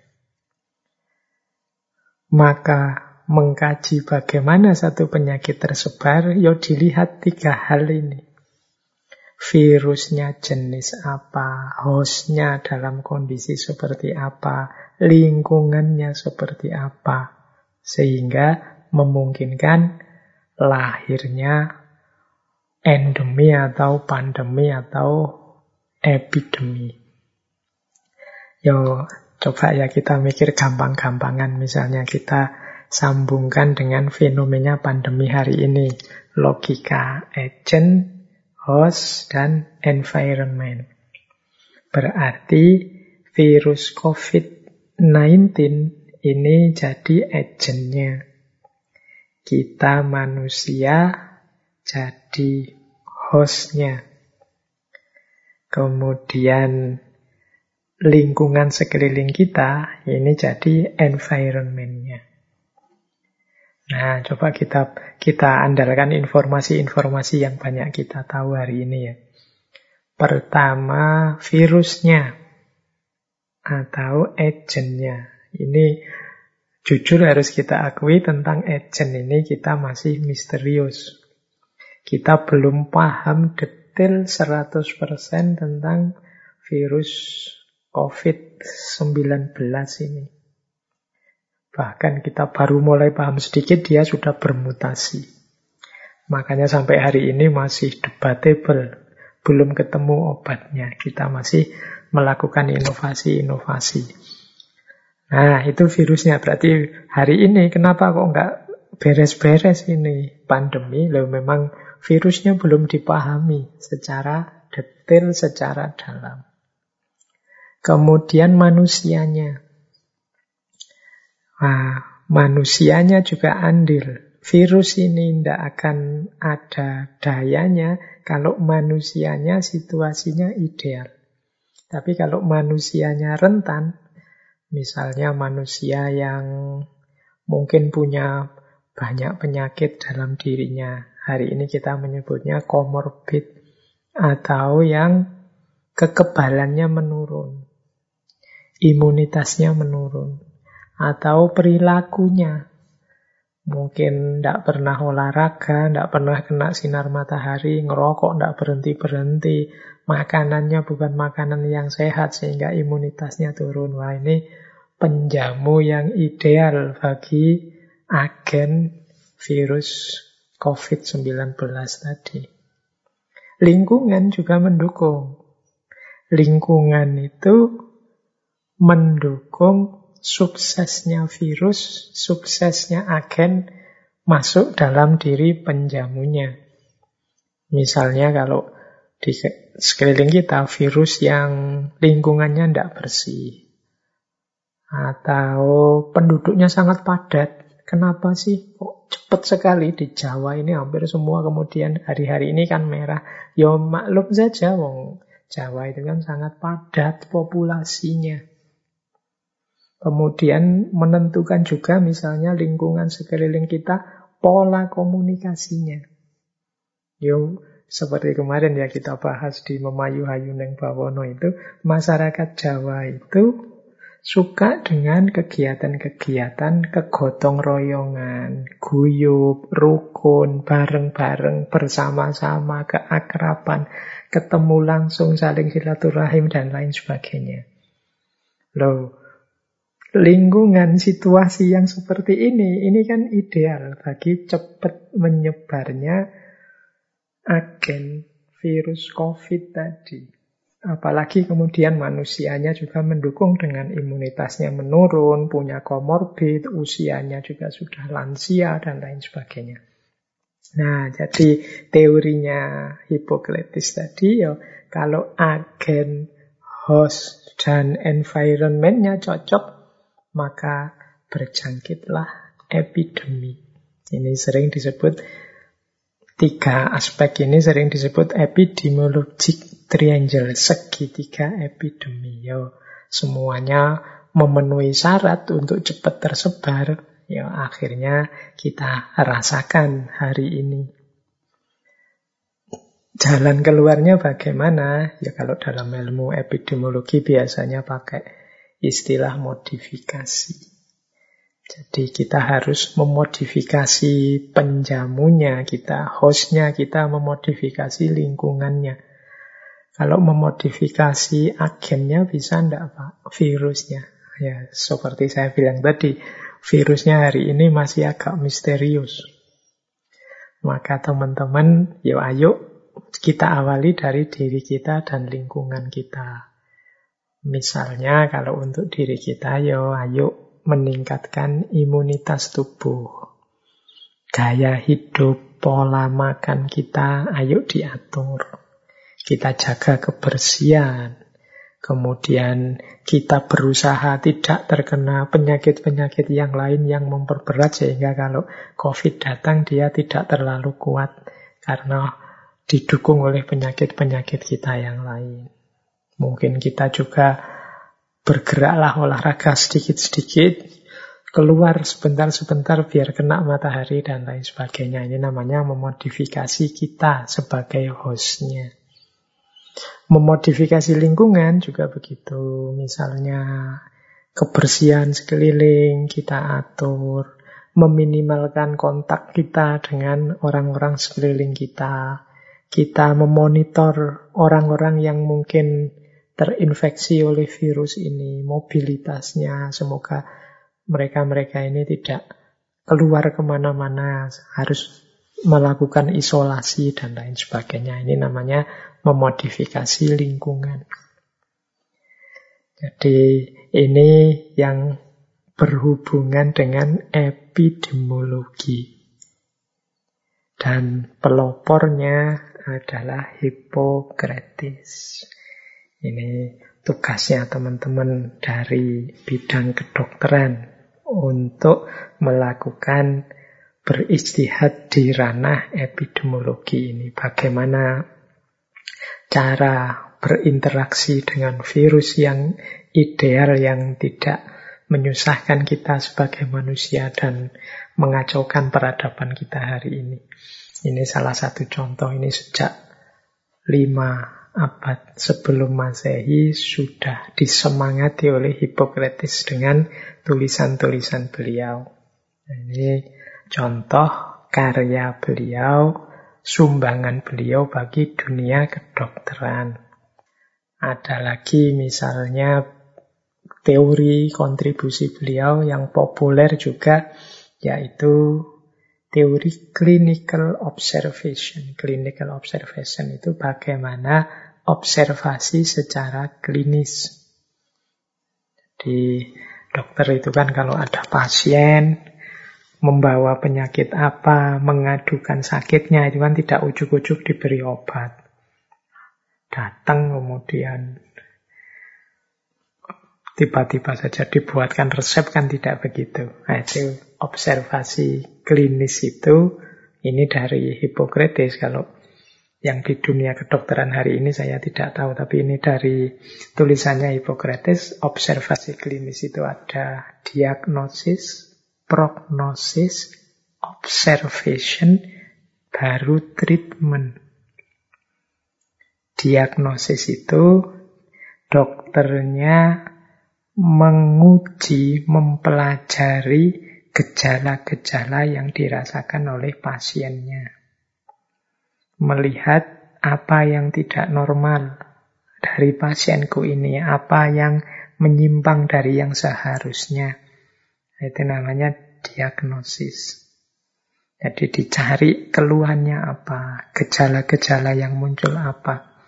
Maka mengkaji bagaimana satu penyakit tersebar, ya dilihat tiga hal ini. Virusnya jenis apa, hostnya dalam kondisi seperti apa, lingkungannya seperti apa, sehingga memungkinkan lahirnya endemi atau pandemi atau epidemi. Yo, coba ya kita mikir gampang-gampangan. Misalnya kita sambungkan dengan fenomena pandemi hari ini. Logika agent, host, dan environment. Berarti virus COVID-19 ini jadi agentnya. Kita manusia jadi hostnya. Kemudian lingkungan sekeliling kita ini jadi environmentnya. Nah, coba kita kita andalkan informasi-informasi yang banyak kita tahu hari ini ya. Pertama, virusnya atau agentnya. Ini jujur harus kita akui tentang agent ini kita masih misterius. Kita belum paham detail 100% tentang virus COVID-19 ini. Bahkan kita baru mulai paham sedikit, dia sudah bermutasi. Makanya sampai hari ini masih debatable. Belum ketemu obatnya. Kita masih melakukan inovasi-inovasi. Nah, itu virusnya. Berarti hari ini kenapa kok nggak beres-beres ini pandemi? Loh, memang virusnya belum dipahami secara detail, secara dalam. Kemudian manusianya. Nah, manusianya juga andil. Virus ini tidak akan ada dayanya kalau manusianya situasinya ideal. Tapi kalau manusianya rentan, misalnya manusia yang mungkin punya banyak penyakit dalam dirinya, Hari ini kita menyebutnya komorbid atau yang kekebalannya menurun, imunitasnya menurun, atau perilakunya. Mungkin tidak pernah olahraga, tidak pernah kena sinar matahari, ngerokok tidak berhenti-berhenti, makanannya bukan makanan yang sehat sehingga imunitasnya turun. Wah ini penjamu yang ideal bagi agen virus COVID-19 tadi. Lingkungan juga mendukung. Lingkungan itu mendukung suksesnya virus, suksesnya agen masuk dalam diri penjamunya. Misalnya kalau di sekeliling kita virus yang lingkungannya tidak bersih atau penduduknya sangat padat. Kenapa sih kok cepat sekali di Jawa ini hampir semua kemudian hari-hari ini kan merah. Ya maklum saja wong Jawa itu kan sangat padat populasinya. Kemudian menentukan juga misalnya lingkungan sekeliling kita pola komunikasinya. Yo seperti kemarin ya kita bahas di Memayu Hayu Neng Bawono itu, masyarakat Jawa itu suka dengan kegiatan-kegiatan kegotong royongan, guyup, rukun, bareng-bareng, bersama-sama, keakraban, ketemu langsung, saling silaturahim, dan lain sebagainya. Loh, lingkungan situasi yang seperti ini, ini kan ideal bagi cepat menyebarnya agen virus COVID tadi. Apalagi kemudian manusianya juga mendukung dengan imunitasnya menurun, punya komorbid, usianya juga sudah lansia, dan lain sebagainya. Nah, jadi teorinya Hippocrates tadi ya, kalau agen, host, dan environmentnya cocok, maka berjangkitlah epidemi. Ini sering disebut Tiga aspek ini sering disebut epidemiologic triangle, segitiga epidemi. Yo, semuanya memenuhi syarat untuk cepat tersebar. Ya, akhirnya kita rasakan hari ini. Jalan keluarnya bagaimana? Ya kalau dalam ilmu epidemiologi biasanya pakai istilah modifikasi. Jadi kita harus memodifikasi penjamunya kita, hostnya kita memodifikasi lingkungannya. Kalau memodifikasi agennya bisa enggak Pak? Virusnya. Ya, seperti saya bilang tadi, virusnya hari ini masih agak misterius. Maka teman-teman, yuk ayo kita awali dari diri kita dan lingkungan kita. Misalnya kalau untuk diri kita, yo ayo meningkatkan imunitas tubuh. Gaya hidup, pola makan kita, ayo diatur. Kita jaga kebersihan. Kemudian kita berusaha tidak terkena penyakit-penyakit yang lain yang memperberat sehingga kalau COVID datang dia tidak terlalu kuat karena didukung oleh penyakit-penyakit kita yang lain. Mungkin kita juga bergeraklah olahraga sedikit-sedikit, keluar sebentar-sebentar biar kena matahari dan lain sebagainya. Ini namanya memodifikasi kita sebagai hostnya. Memodifikasi lingkungan juga begitu. Misalnya kebersihan sekeliling kita atur, meminimalkan kontak kita dengan orang-orang sekeliling kita. Kita memonitor orang-orang yang mungkin terinfeksi oleh virus ini, mobilitasnya, semoga mereka-mereka ini tidak keluar ke mana-mana, harus melakukan isolasi dan lain sebagainya. Ini namanya memodifikasi lingkungan. Jadi ini yang berhubungan dengan epidemiologi. Dan pelopornya adalah Hippocrates. Ini tugasnya teman-teman dari bidang kedokteran untuk melakukan beristihad di ranah epidemiologi ini. Bagaimana cara berinteraksi dengan virus yang ideal, yang tidak menyusahkan kita sebagai manusia dan mengacaukan peradaban kita hari ini. Ini salah satu contoh, ini sejak lima abad sebelum Masehi sudah disemangati oleh Hippocrates dengan tulisan-tulisan beliau. Ini contoh karya beliau, sumbangan beliau bagi dunia kedokteran. Ada lagi misalnya teori kontribusi beliau yang populer juga yaitu teori clinical observation. Clinical observation itu bagaimana observasi secara klinis. Di dokter itu kan kalau ada pasien membawa penyakit apa, mengadukan sakitnya, itu kan tidak ujuk-ujuk diberi obat. datang kemudian tiba-tiba saja dibuatkan resep kan tidak begitu. Nah, itu observasi klinis itu ini dari Hippocrates kalau yang di dunia kedokteran hari ini saya tidak tahu tapi ini dari tulisannya Hippocrates observasi klinis itu ada diagnosis, prognosis, observation, baru treatment. Diagnosis itu dokternya menguji, mempelajari gejala-gejala yang dirasakan oleh pasiennya. Melihat apa yang tidak normal dari pasienku ini, apa yang menyimpang dari yang seharusnya. Itu namanya diagnosis. Jadi dicari keluhannya apa, gejala-gejala yang muncul apa.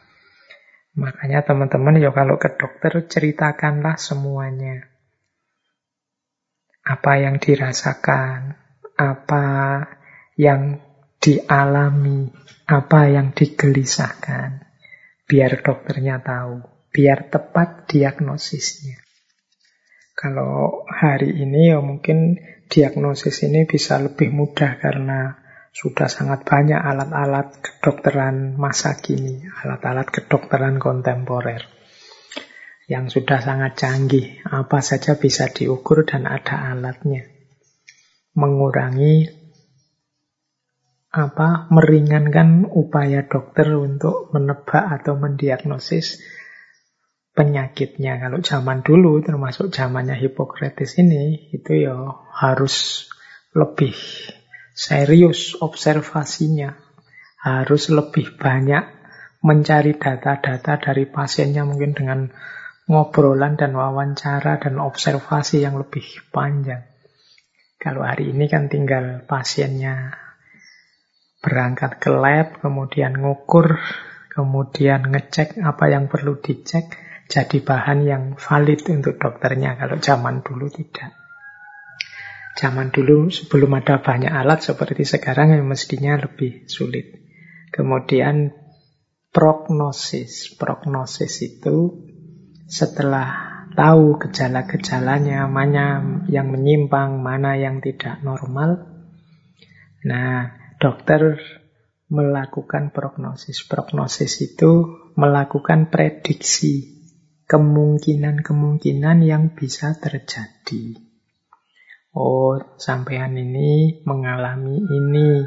Makanya teman-teman ya kalau ke dokter ceritakanlah semuanya. Apa yang dirasakan, apa yang dialami, apa yang digelisahkan. Biar dokternya tahu, biar tepat diagnosisnya. Kalau hari ini ya mungkin diagnosis ini bisa lebih mudah karena sudah sangat banyak alat-alat kedokteran masa kini, alat-alat kedokteran kontemporer yang sudah sangat canggih. Apa saja bisa diukur dan ada alatnya. Mengurangi apa meringankan upaya dokter untuk menebak atau mendiagnosis penyakitnya. Kalau zaman dulu termasuk zamannya Hippocrates ini itu ya harus lebih serius observasinya. Harus lebih banyak mencari data-data dari pasiennya mungkin dengan ngobrolan dan wawancara dan observasi yang lebih panjang. Kalau hari ini kan tinggal pasiennya berangkat ke lab, kemudian ngukur, kemudian ngecek apa yang perlu dicek, jadi bahan yang valid untuk dokternya. Kalau zaman dulu tidak. Zaman dulu sebelum ada banyak alat seperti sekarang yang mestinya lebih sulit. Kemudian prognosis. Prognosis itu setelah tahu gejala-gejalanya, mana yang menyimpang, mana yang tidak normal. Nah, dokter melakukan prognosis. Prognosis itu melakukan prediksi kemungkinan-kemungkinan yang bisa terjadi. Oh, sampean ini mengalami ini,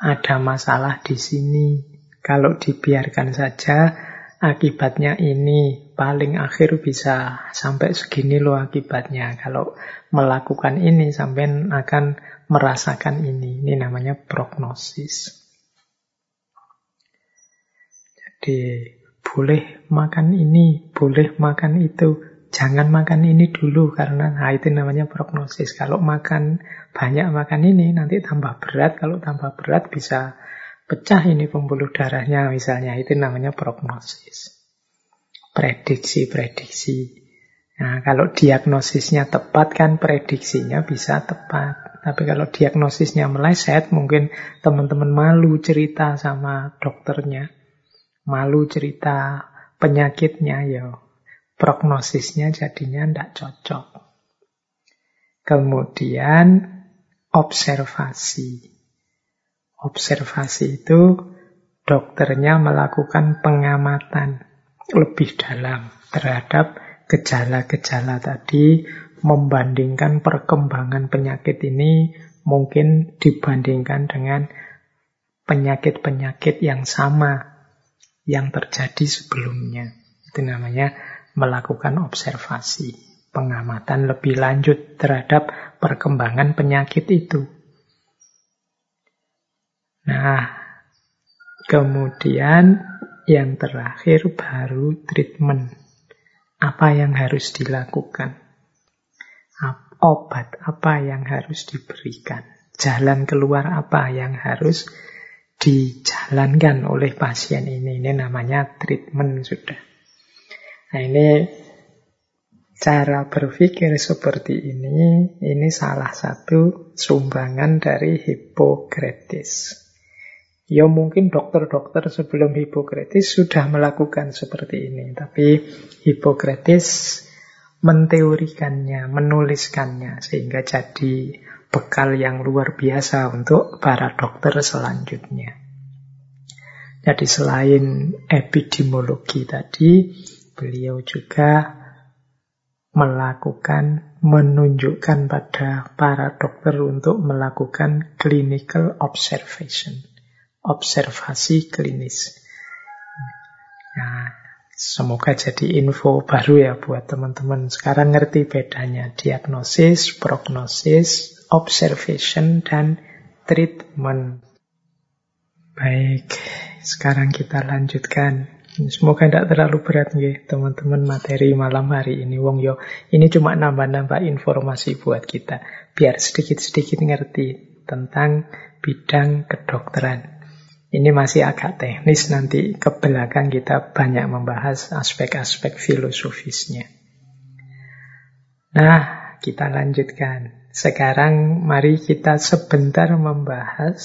ada masalah di sini. Kalau dibiarkan saja, akibatnya ini. Paling akhir bisa sampai segini loh akibatnya. Kalau melakukan ini, sampean akan merasakan ini. Ini namanya prognosis. Jadi, boleh makan ini, boleh makan itu jangan makan ini dulu karena nah itu namanya prognosis. Kalau makan banyak makan ini nanti tambah berat. Kalau tambah berat bisa pecah ini pembuluh darahnya misalnya. Itu namanya prognosis. Prediksi-prediksi. Nah, kalau diagnosisnya tepat kan prediksinya bisa tepat. Tapi kalau diagnosisnya meleset, mungkin teman-teman malu cerita sama dokternya. Malu cerita penyakitnya, ya prognosisnya jadinya tidak cocok. Kemudian observasi. Observasi itu dokternya melakukan pengamatan lebih dalam terhadap gejala-gejala tadi, membandingkan perkembangan penyakit ini mungkin dibandingkan dengan penyakit-penyakit yang sama yang terjadi sebelumnya. Itu namanya melakukan observasi, pengamatan lebih lanjut terhadap perkembangan penyakit itu. Nah, kemudian yang terakhir baru treatment. Apa yang harus dilakukan? Obat apa yang harus diberikan? Jalan keluar apa yang harus dijalankan oleh pasien ini? Ini namanya treatment sudah. Nah ini cara berpikir seperti ini, ini salah satu sumbangan dari Hippocrates. Ya mungkin dokter-dokter sebelum Hippocrates sudah melakukan seperti ini. Tapi Hippocrates menteorikannya, menuliskannya. Sehingga jadi bekal yang luar biasa untuk para dokter selanjutnya. Jadi selain epidemiologi tadi, beliau juga melakukan, menunjukkan pada para dokter untuk melakukan clinical observation observasi klinis. Nah, semoga jadi info baru ya buat teman-teman. Sekarang ngerti bedanya diagnosis, prognosis, observation, dan treatment. Baik, sekarang kita lanjutkan. Semoga tidak terlalu berat nih teman-teman materi malam hari ini. Wong yo, ini cuma nambah-nambah informasi buat kita. Biar sedikit-sedikit ngerti tentang bidang kedokteran. Ini masih agak teknis, nanti ke belakang kita banyak membahas aspek-aspek filosofisnya. Nah, kita lanjutkan. Sekarang mari kita sebentar membahas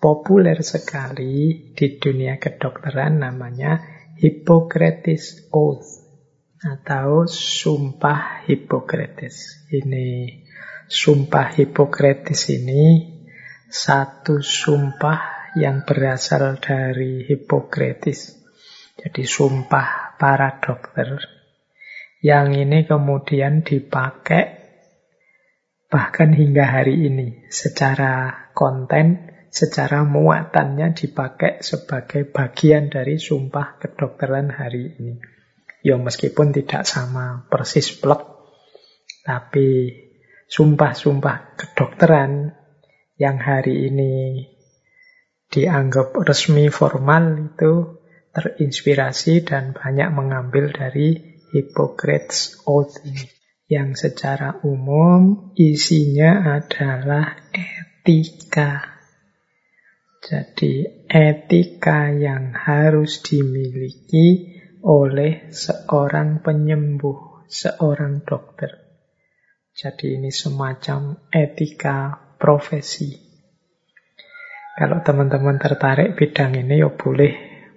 populer sekali di dunia kedokteran namanya Hippocrates Oath atau Sumpah Hippocrates. Ini Sumpah Hippocrates ini satu sumpah yang berasal dari Hippocrates. Jadi sumpah para dokter. Yang ini kemudian dipakai bahkan hingga hari ini secara konten, secara muatannya dipakai sebagai bagian dari sumpah kedokteran hari ini. Ya meskipun tidak sama persis plek, tapi sumpah-sumpah kedokteran yang hari ini dianggap resmi formal itu terinspirasi dan banyak mengambil dari Hippocrates Oath ini. Yang secara umum isinya adalah etika. Jadi etika yang harus dimiliki oleh seorang penyembuh, seorang dokter. Jadi ini semacam etika profesi. Kalau teman-teman tertarik bidang ini ya boleh.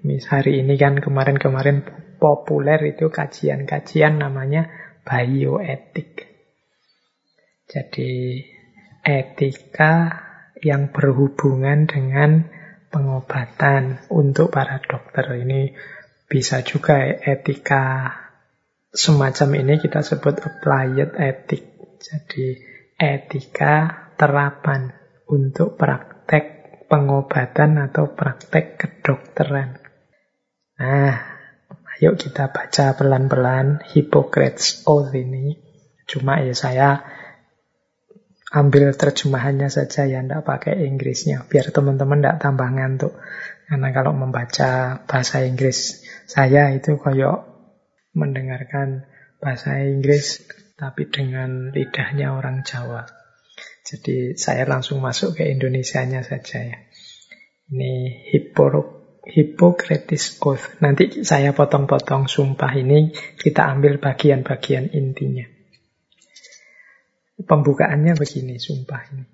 Mis hari ini kan kemarin-kemarin populer itu kajian-kajian namanya bioetik. Jadi etika yang berhubungan dengan pengobatan untuk para dokter ini bisa juga etika semacam ini kita sebut applied ethic. Jadi etika terapan untuk praktek pengobatan atau praktek kedokteran. Nah, ayo kita baca pelan-pelan Hippocrates Oath ini. Cuma ya saya ambil terjemahannya saja ya, tidak pakai Inggrisnya. Biar teman-teman tidak tambah ngantuk. Karena kalau membaca bahasa Inggris saya itu kayak mendengarkan bahasa Inggris tapi dengan lidahnya orang Jawa. Jadi saya langsung masuk ke Indonesianya saja ya. Ini Hippocrates Oath. Nanti saya potong-potong sumpah ini, kita ambil bagian-bagian intinya. Pembukaannya begini sumpah ini.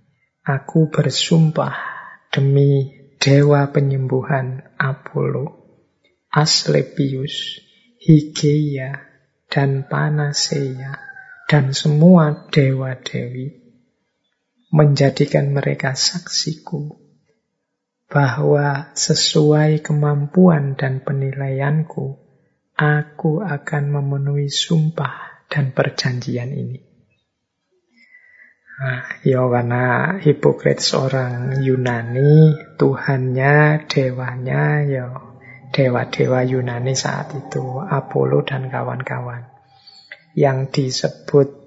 Aku bersumpah demi dewa penyembuhan Apollo, Asclepius, Higeia, dan Panacea, dan semua dewa-dewi menjadikan mereka saksiku bahwa sesuai kemampuan dan penilaianku, aku akan memenuhi sumpah dan perjanjian ini. Nah, ya karena Hippocrates orang Yunani, Tuhannya, dewanya, ya dewa-dewa Yunani saat itu, Apollo dan kawan-kawan. Yang disebut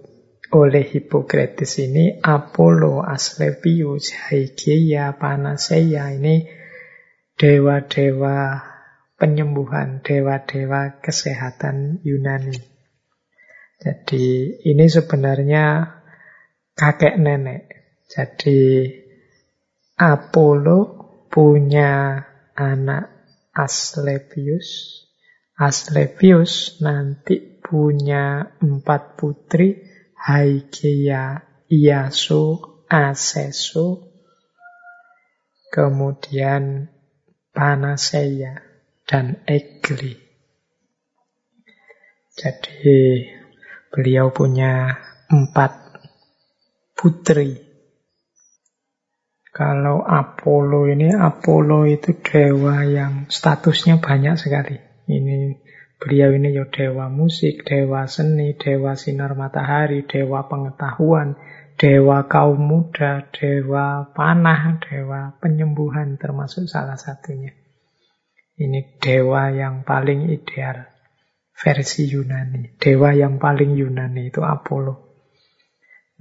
oleh Hippocrates ini Apollo, Asclepius, Hygieia, Panacea ini dewa-dewa penyembuhan, dewa-dewa kesehatan Yunani. Jadi ini sebenarnya kakek nenek. Jadi Apollo punya anak Asclepius. Asclepius nanti punya empat putri Haikeia Iaso Aseso kemudian Panaseia, dan Egli. Jadi beliau punya empat putri. Kalau Apollo ini, Apollo itu dewa yang statusnya banyak sekali. Ini beliau ini ya dewa musik, dewa seni, dewa sinar matahari, dewa pengetahuan, dewa kaum muda, dewa panah, dewa penyembuhan termasuk salah satunya. Ini dewa yang paling ideal versi Yunani. Dewa yang paling Yunani itu Apollo.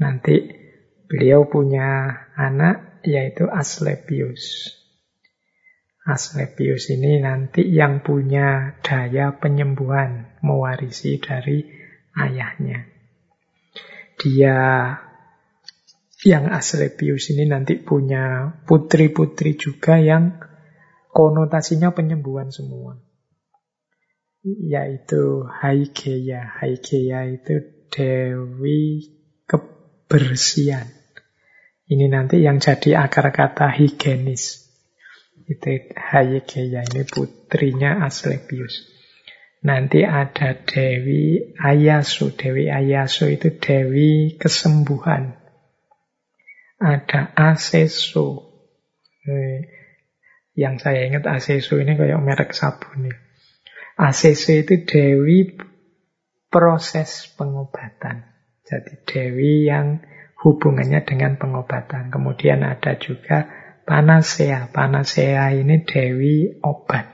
Nanti beliau punya anak yaitu Asclepius. Asclepius ini nanti yang punya daya penyembuhan, mewarisi dari ayahnya. Dia yang Asclepius ini nanti punya putri-putri juga yang konotasinya penyembuhan semua. Yaitu Haigeia. Haigeia itu Dewi kebersihan. Ini nanti yang jadi akar kata higienis. Itu Hayegeya, ini putrinya Asclepius. Nanti ada Dewi Ayasu. Dewi Ayasu itu Dewi kesembuhan. Ada Asesu. Eh, yang saya ingat Asesu ini kayak merek sabun ya. Asesu itu Dewi proses pengobatan. Jadi Dewi yang hubungannya dengan pengobatan. Kemudian ada juga Panasea. Panasea ini Dewi obat.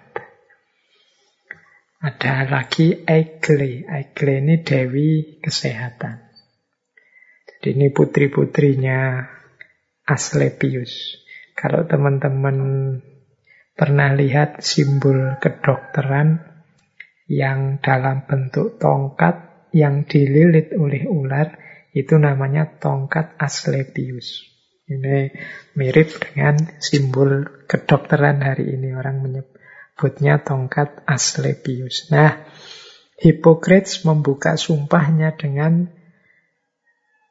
Ada lagi Egle. Egle ini Dewi kesehatan. Jadi ini putri-putrinya Asclepius. Kalau teman-teman pernah lihat simbol kedokteran yang dalam bentuk tongkat yang dililit oleh ular, itu namanya tongkat Asclepius. Ini mirip dengan simbol kedokteran hari ini. Orang menyebutnya tongkat Asclepius. Nah, Hippocrates membuka sumpahnya dengan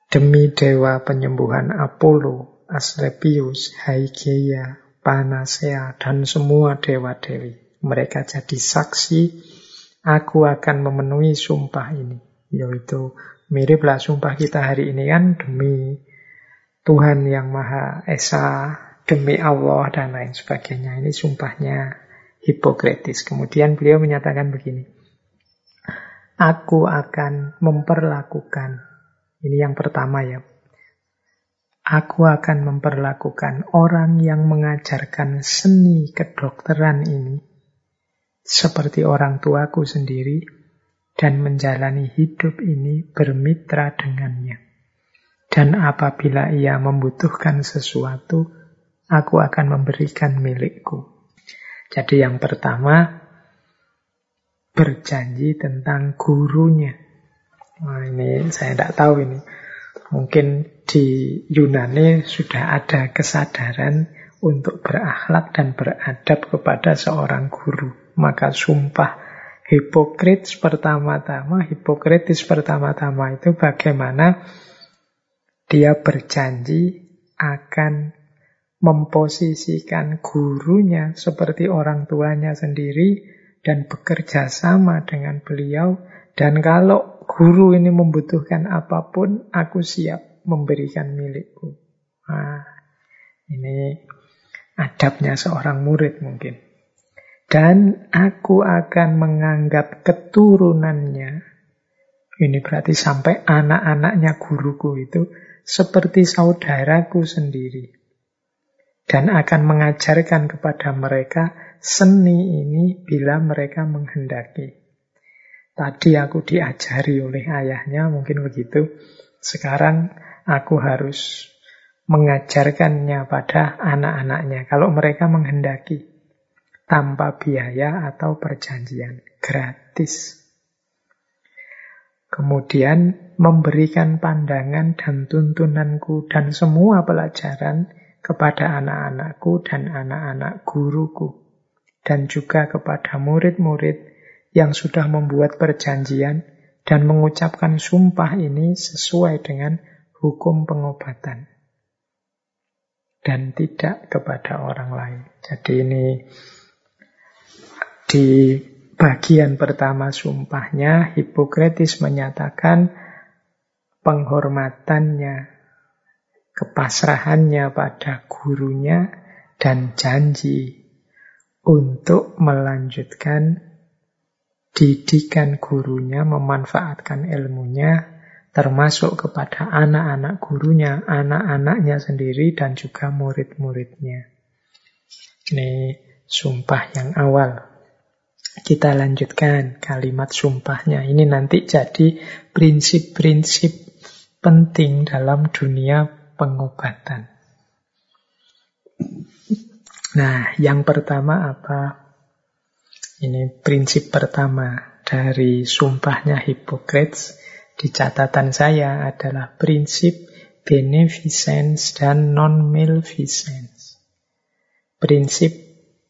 demi dewa penyembuhan Apollo, Asclepius, Hygieia, Panacea, dan semua dewa-dewi. Mereka jadi saksi, aku akan memenuhi sumpah ini, yaitu Miriplah sumpah kita hari ini kan demi Tuhan yang Maha Esa, demi Allah dan lain sebagainya. Ini sumpahnya Hippokrates. Kemudian beliau menyatakan begini. Aku akan memperlakukan, ini yang pertama ya, Aku akan memperlakukan orang yang mengajarkan seni kedokteran ini seperti orang tuaku sendiri dan menjalani hidup ini bermitra dengannya. Dan apabila ia membutuhkan sesuatu, aku akan memberikan milikku. Jadi yang pertama, berjanji tentang gurunya. Nah, ini saya tidak tahu ini. Mungkin di Yunani sudah ada kesadaran untuk berakhlak dan beradab kepada seorang guru. Maka sumpah Hipokrites pertama-tama, Hipokrites pertama-tama itu bagaimana dia berjanji akan memposisikan gurunya seperti orang tuanya sendiri dan bekerja sama dengan beliau dan kalau guru ini membutuhkan apa pun aku siap memberikan milikku. Nah, ini adabnya seorang murid mungkin. Dan aku akan menganggap keturunannya, ini berarti sampai anak-anaknya guruku itu, seperti saudaraku sendiri. Dan akan mengajarkan kepada mereka seni ini bila mereka menghendaki. Tadi aku diajari oleh ayahnya, mungkin begitu. Sekarang aku harus mengajarkannya pada anak-anaknya. Kalau mereka menghendaki tanpa biaya atau perjanjian, gratis. Kemudian memberikan pandangan dan tuntunanku dan semua pelajaran kepada anak-anakku dan anak-anak guruku. Dan juga kepada murid-murid yang sudah membuat perjanjian dan mengucapkan sumpah ini sesuai dengan hukum pengobatan. Dan tidak kepada orang lain. Jadi ini Di bagian pertama sumpahnya, Hippocrates menyatakan penghormatannya, kepasrahannya pada gurunya, dan janji untuk melanjutkan didikan gurunya, memanfaatkan ilmunya, termasuk kepada anak-anak gurunya, anak-anaknya sendiri, dan juga murid-muridnya. Ini sumpah yang awal. Kita lanjutkan kalimat sumpahnya. Ini nanti jadi prinsip-prinsip penting dalam dunia pengobatan. Nah, yang pertama apa? Ini prinsip pertama dari sumpahnya Hippocrates di catatan saya adalah prinsip beneficence dan non-maleficence. Prinsip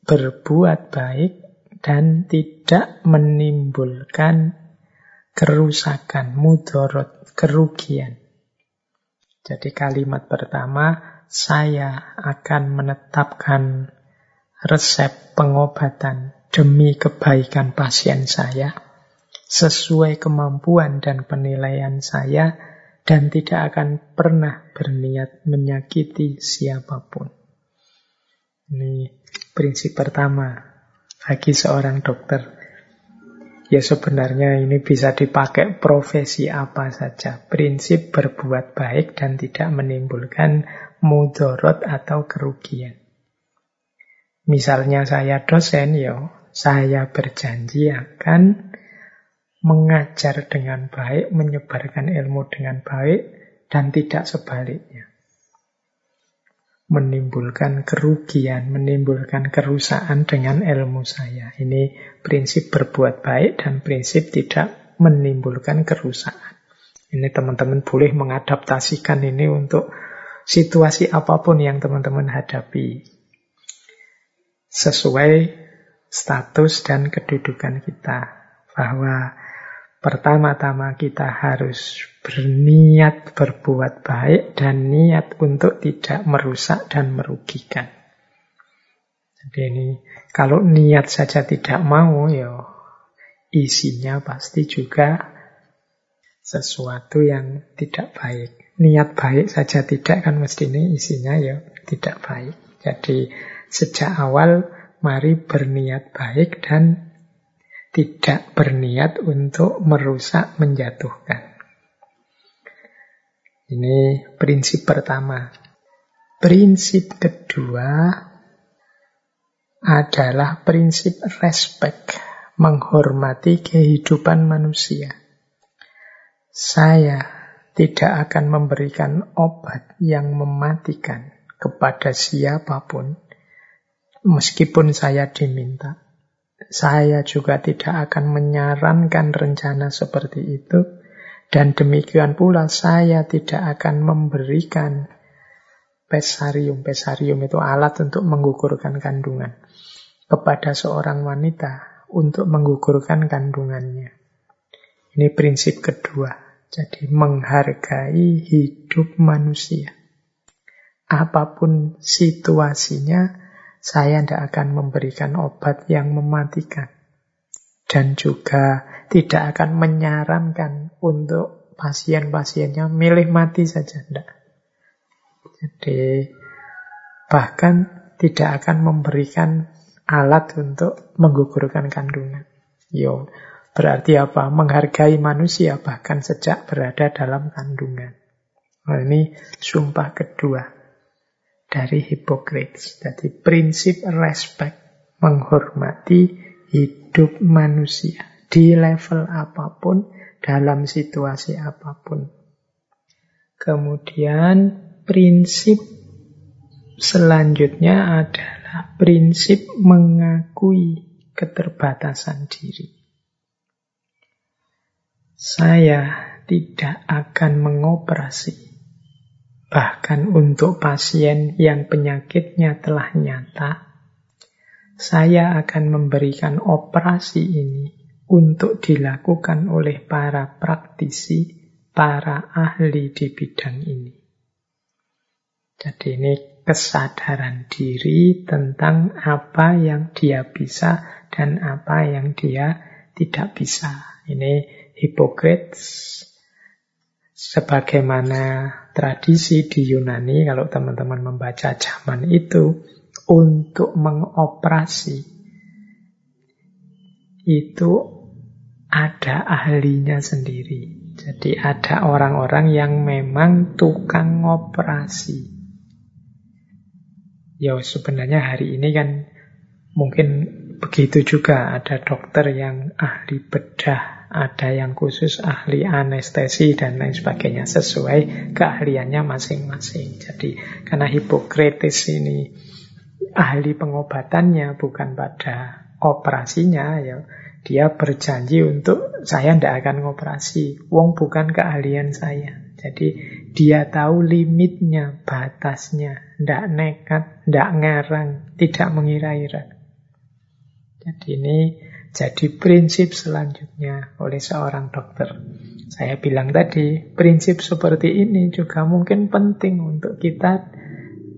berbuat baik dan tidak menimbulkan kerusakan, mudorot, kerugian. Jadi kalimat pertama, saya akan menetapkan resep pengobatan demi kebaikan pasien saya, sesuai kemampuan dan penilaian saya, dan tidak akan pernah berniat menyakiti siapa pun. Ini prinsip pertama bagi seorang dokter. Ya sebenarnya ini bisa dipakai profesi apa saja. Prinsip berbuat baik dan tidak menimbulkan mudorot atau kerugian. Misalnya saya dosen, ya saya berjanji akan mengajar dengan baik, menyebarkan ilmu dengan baik, dan tidak sebaliknya menimbulkan kerugian, menimbulkan kerusakan dengan ilmu saya. Ini prinsip berbuat baik dan prinsip tidak menimbulkan kerusakan. Ini teman-teman boleh mengadaptasikan ini untuk situasi apa pun yang teman-teman hadapi. Sesuai status dan kedudukan kita. Bahwa Pertama-tama kita harus berniat berbuat baik dan niat untuk tidak merusak dan merugikan. Jadi ini kalau niat saja tidak mau ya isinya pasti juga sesuatu yang tidak baik. Niat baik saja tidak kan mesti ini isinya ya tidak baik. Jadi sejak awal mari berniat baik dan tidak berniat untuk merusak, menjatuhkan. Ini prinsip pertama. Prinsip kedua adalah prinsip respect, menghormati kehidupan manusia. Saya tidak akan memberikan obat yang mematikan kepada siapa pun, meskipun saya diminta. Saya juga tidak akan menyarankan rencana seperti itu. Dan demikian pula saya tidak akan memberikan pesarium. Pesarium itu alat untuk menggugurkan kandungan. Kepada seorang wanita untuk menggugurkan kandungannya. Ini prinsip kedua. Jadi menghargai hidup manusia. Apa pun situasinya, saya tidak akan memberikan obat yang mematikan. Dan juga tidak akan menyarankan untuk pasien-pasiennya milih mati saja. Tidak. Jadi bahkan tidak akan memberikan alat untuk menggugurkan kandungan. Yo, berarti apa? Menghargai manusia bahkan sejak berada dalam kandungan. Nah, ini sumpah kedua dari Hippocrates. Jadi prinsip respect, menghormati hidup manusia di level apa pun, dalam situasi apa pun. Kemudian prinsip selanjutnya adalah prinsip mengakui keterbatasan diri. Saya tidak akan mengoperasi Bahkan untuk pasien yang penyakitnya telah nyata, saya akan memberikan operasi ini untuk dilakukan oleh para praktisi, para ahli di bidang ini. Jadi ini kesadaran diri tentang apa yang dia bisa dan apa yang dia tidak bisa. Ini Hippocrates sebagaimana tradisi di Yunani kalau teman-teman membaca zaman itu untuk mengoperasi itu ada ahlinya sendiri. Jadi ada orang-orang yang memang tukang operasi. Ya sebenarnya hari ini kan mungkin begitu juga ada dokter yang ahli bedah, ada yang khusus ahli anestesi dan lain sebagainya sesuai keahliannya masing-masing. Jadi karena Hippocrates ini ahli pengobatannya bukan pada operasinya ya dia berjanji untuk saya tidak akan ngoperasi. Wong bukan keahlian saya. Jadi dia tahu limitnya, batasnya, tidak nekat, tidak ngarang, tidak mengira-ira. Jadi ini jadi prinsip selanjutnya oleh seorang dokter. Saya bilang tadi, prinsip seperti ini juga mungkin penting untuk kita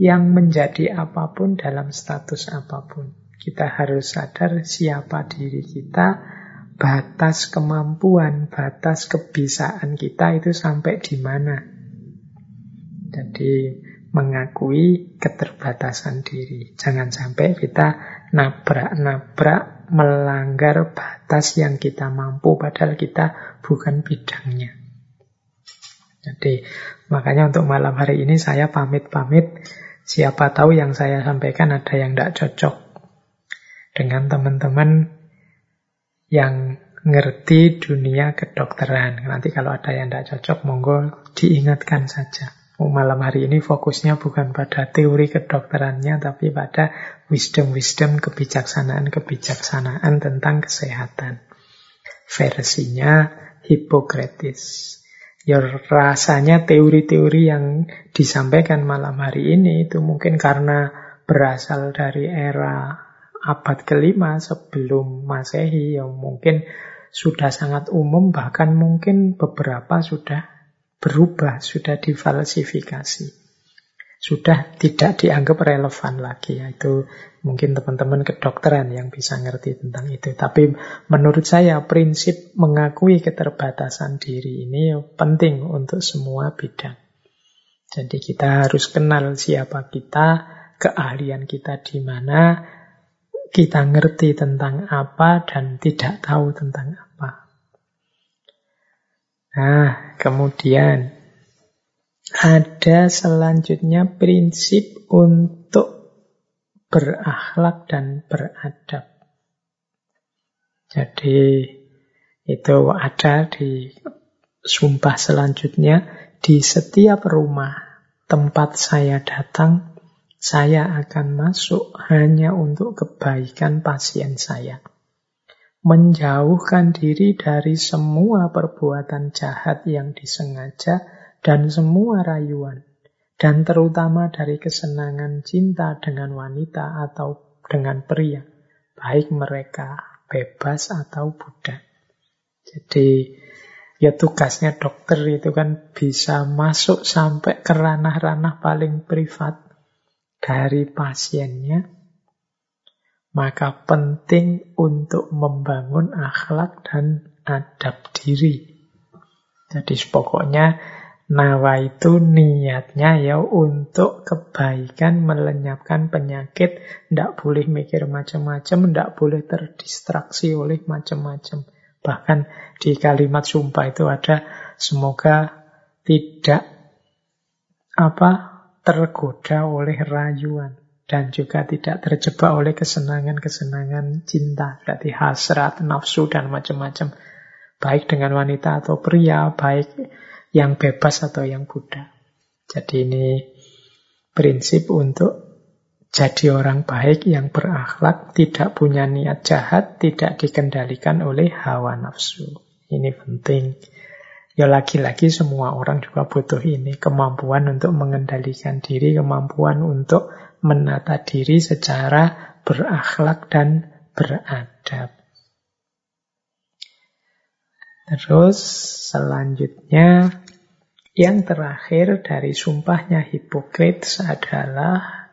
yang menjadi apa pun dalam status apa pun. Kita harus sadar siapa diri kita, batas kemampuan, batas kebisaan kita itu sampai di mana. Jadi mengakui keterbatasan diri. Jangan sampai kita nabrak-nabrak melanggar batas yang kita mampu padahal kita bukan bidangnya. Jadi makanya untuk malam hari ini saya pamit-pamit. Siapa tahu yang saya sampaikan ada yang tidak cocok dengan teman-teman yang ngerti dunia kedokteran. Nanti kalau ada yang tidak cocok, monggo diingatkan saja. Malam hari ini fokusnya bukan pada teori kedokterannya, tapi pada wisdom-wisdom kebijaksanaan-kebijaksanaan tentang kesehatan. Versinya Hippocrates. Ya rasanya teori-teori yang disampaikan malam hari ini itu mungkin karena berasal dari era abad kelima sebelum masehi yang mungkin sudah sangat umum bahkan mungkin beberapa sudah berubah, sudah difalsifikasi. Sudah tidak dianggap relevan lagi. Itu mungkin teman-teman kedokteran yang bisa ngerti tentang itu. Tapi menurut saya prinsip mengakui keterbatasan diri ini penting untuk semua bidang. Jadi kita harus kenal siapa kita, keahlian kita di mana, kita ngerti tentang apa dan tidak tahu tentang apa. Nah, kemudian ada selanjutnya prinsip untuk berakhlak dan beradab. Jadi itu ada di sumpah selanjutnya di setiap rumah tempat saya datang saya akan masuk hanya untuk kebaikan pasien saya. Menjauhkan diri dari semua perbuatan jahat yang disengaja dan semua rayuan. Dan terutama dari kesenangan cinta dengan wanita atau dengan pria. Baik mereka bebas atau budak. Jadi ya tugasnya dokter itu kan bisa masuk sampai ke ranah-ranah paling privat dari pasiennya, maka penting untuk membangun akhlak dan adab diri. Jadi pokoknya nawa itu niatnya ya untuk kebaikan, melenyapkan penyakit, tidak boleh mikir macam-macam, tidak boleh terdistraksi oleh macam-macam. Bahkan di kalimat sumpah itu ada semoga tidak apa tergoda oleh rayuan dan juga tidak terjebak oleh kesenangan-kesenangan cinta, berarti hasrat, nafsu dan macam-macam. Baik dengan wanita atau pria, baik yang bebas atau yang budak. Jadi ini prinsip untuk jadi orang baik yang berakhlak, tidak punya niat jahat, tidak dikendalikan oleh hawa nafsu. Ini penting. Ya lagi-lagi semua orang juga butuh ini. Kemampuan untuk mengendalikan diri, kemampuan untuk menata diri secara berakhlak dan beradab. Terus selanjutnya yang terakhir dari sumpahnya Hippocrates adalah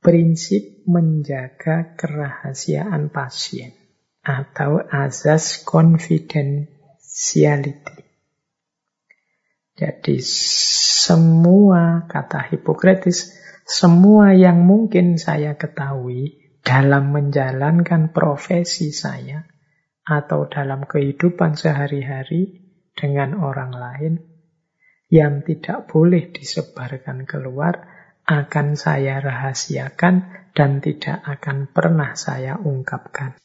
prinsip menjaga kerahasiaan pasien atau azas confidentiality. Jadi semua kata Hippocrates, semua yang mungkin saya ketahui dalam menjalankan profesi saya atau dalam kehidupan sehari-hari dengan orang lain yang tidak boleh disebarkan keluar akan saya rahasiakan dan tidak akan pernah saya ungkapkan.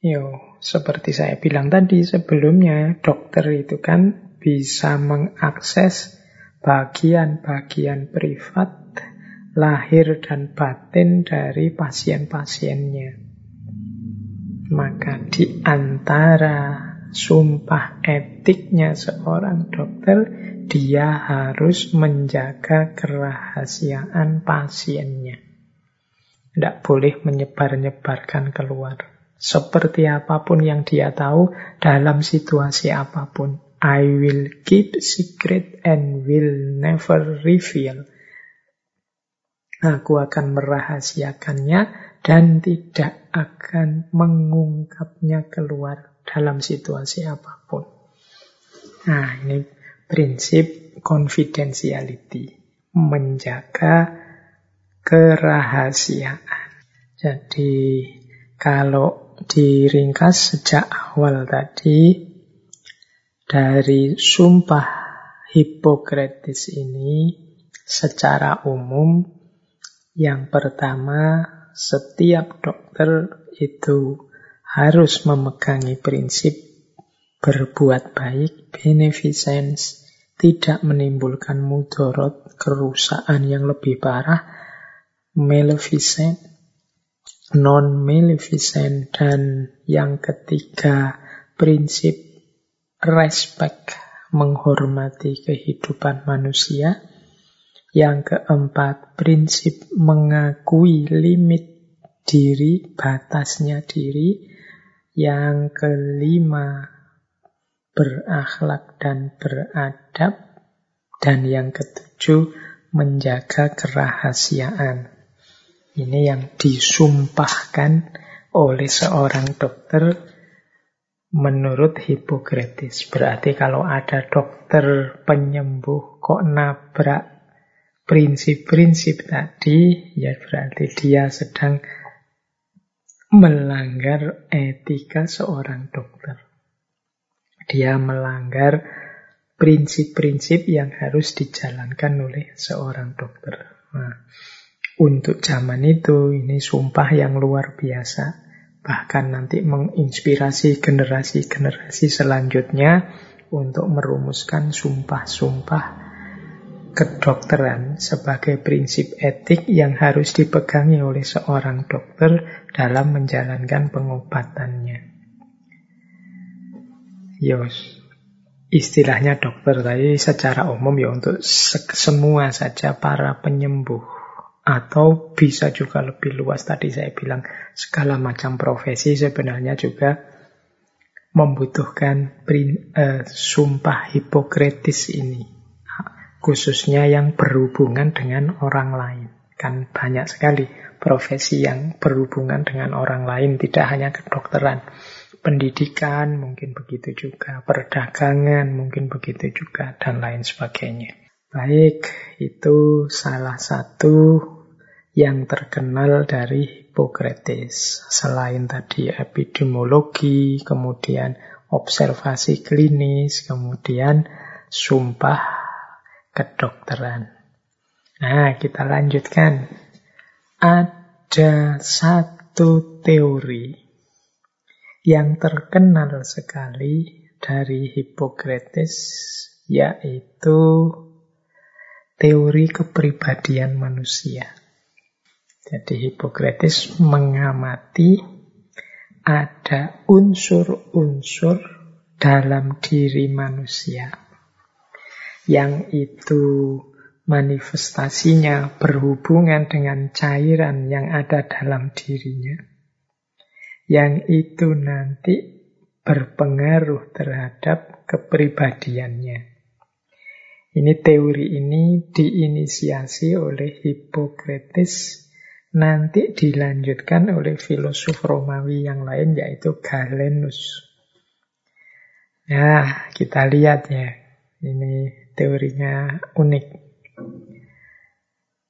Yo, seperti saya bilang tadi sebelumnya, dokter itu kan bisa mengakses bagian-bagian privat, lahir dan batin dari pasien-pasiennya. Maka di antara sumpah etiknya seorang dokter, dia harus menjaga kerahasiaan pasiennya. Tidak boleh menyebar-nyebarkan keluar. Seperti apa pun yang dia tahu dalam situasi apa pun. I will keep secret and will never reveal. Aku akan merahasiakannya dan tidak akan mengungkapnya keluar dalam situasi apa pun. Nah, ini prinsip confidentiality. Menjaga kerahasiaan. Jadi, kalau diringkas sejak awal tadi dari sumpah Hippocrates ini secara umum yang pertama setiap dokter itu harus memegangi prinsip berbuat baik, beneficence, tidak menimbulkan mudorot, kerusakan yang lebih parah, maleficent, non-maleficent, dan yang ketiga prinsip respect, menghormati kehidupan manusia. Yang keempat, prinsip mengakui limit diri, batasnya diri. Yang kelima, berakhlak dan beradab. Dan yang ketujuh, menjaga kerahasiaan. Ini yang disumpahkan oleh seorang dokter menurut Hippocrates. Berarti kalau ada dokter penyembuh kok nabrak prinsip-prinsip tadi, ya berarti dia sedang melanggar etika seorang dokter. Dia melanggar prinsip-prinsip yang harus dijalankan oleh seorang dokter. Nah, untuk zaman itu, ini sumpah yang luar biasa. Bahkan nanti menginspirasi generasi-generasi selanjutnya untuk merumuskan sumpah-sumpah kedokteran sebagai prinsip etik yang harus dipegangi oleh seorang dokter dalam menjalankan pengobatannya. Yos, istilahnya dokter tadi secara umum ya untuk semua saja para penyembuh atau bisa juga lebih luas tadi saya bilang segala macam profesi sebenarnya juga membutuhkan uh, sumpah hipokritis ini khususnya yang berhubungan dengan orang lain. Kan banyak sekali profesi yang berhubungan dengan orang lain tidak hanya kedokteran pendidikan mungkin begitu juga perdagangan mungkin begitu juga dan lain sebagainya baik itu salah satu yang terkenal dari Hippocrates. Selain tadi epidemiologi, kemudian observasi klinis, kemudian sumpah kedokteran. Nah, kita lanjutkan. Ada satu teori yang terkenal sekali dari Hippocrates, yaitu teori kepribadian manusia. Jadi Hippocrates mengamati ada unsur-unsur dalam diri manusia yang itu manifestasinya berhubungan dengan cairan yang ada dalam dirinya, yang itu nanti berpengaruh terhadap kepribadiannya. Ini teori ini diinisiasi oleh Hippocrates Nanti dilanjutkan oleh filosof Romawi yang lain yaitu Galenus. Nah, kita lihat ya. Ini teorinya unik.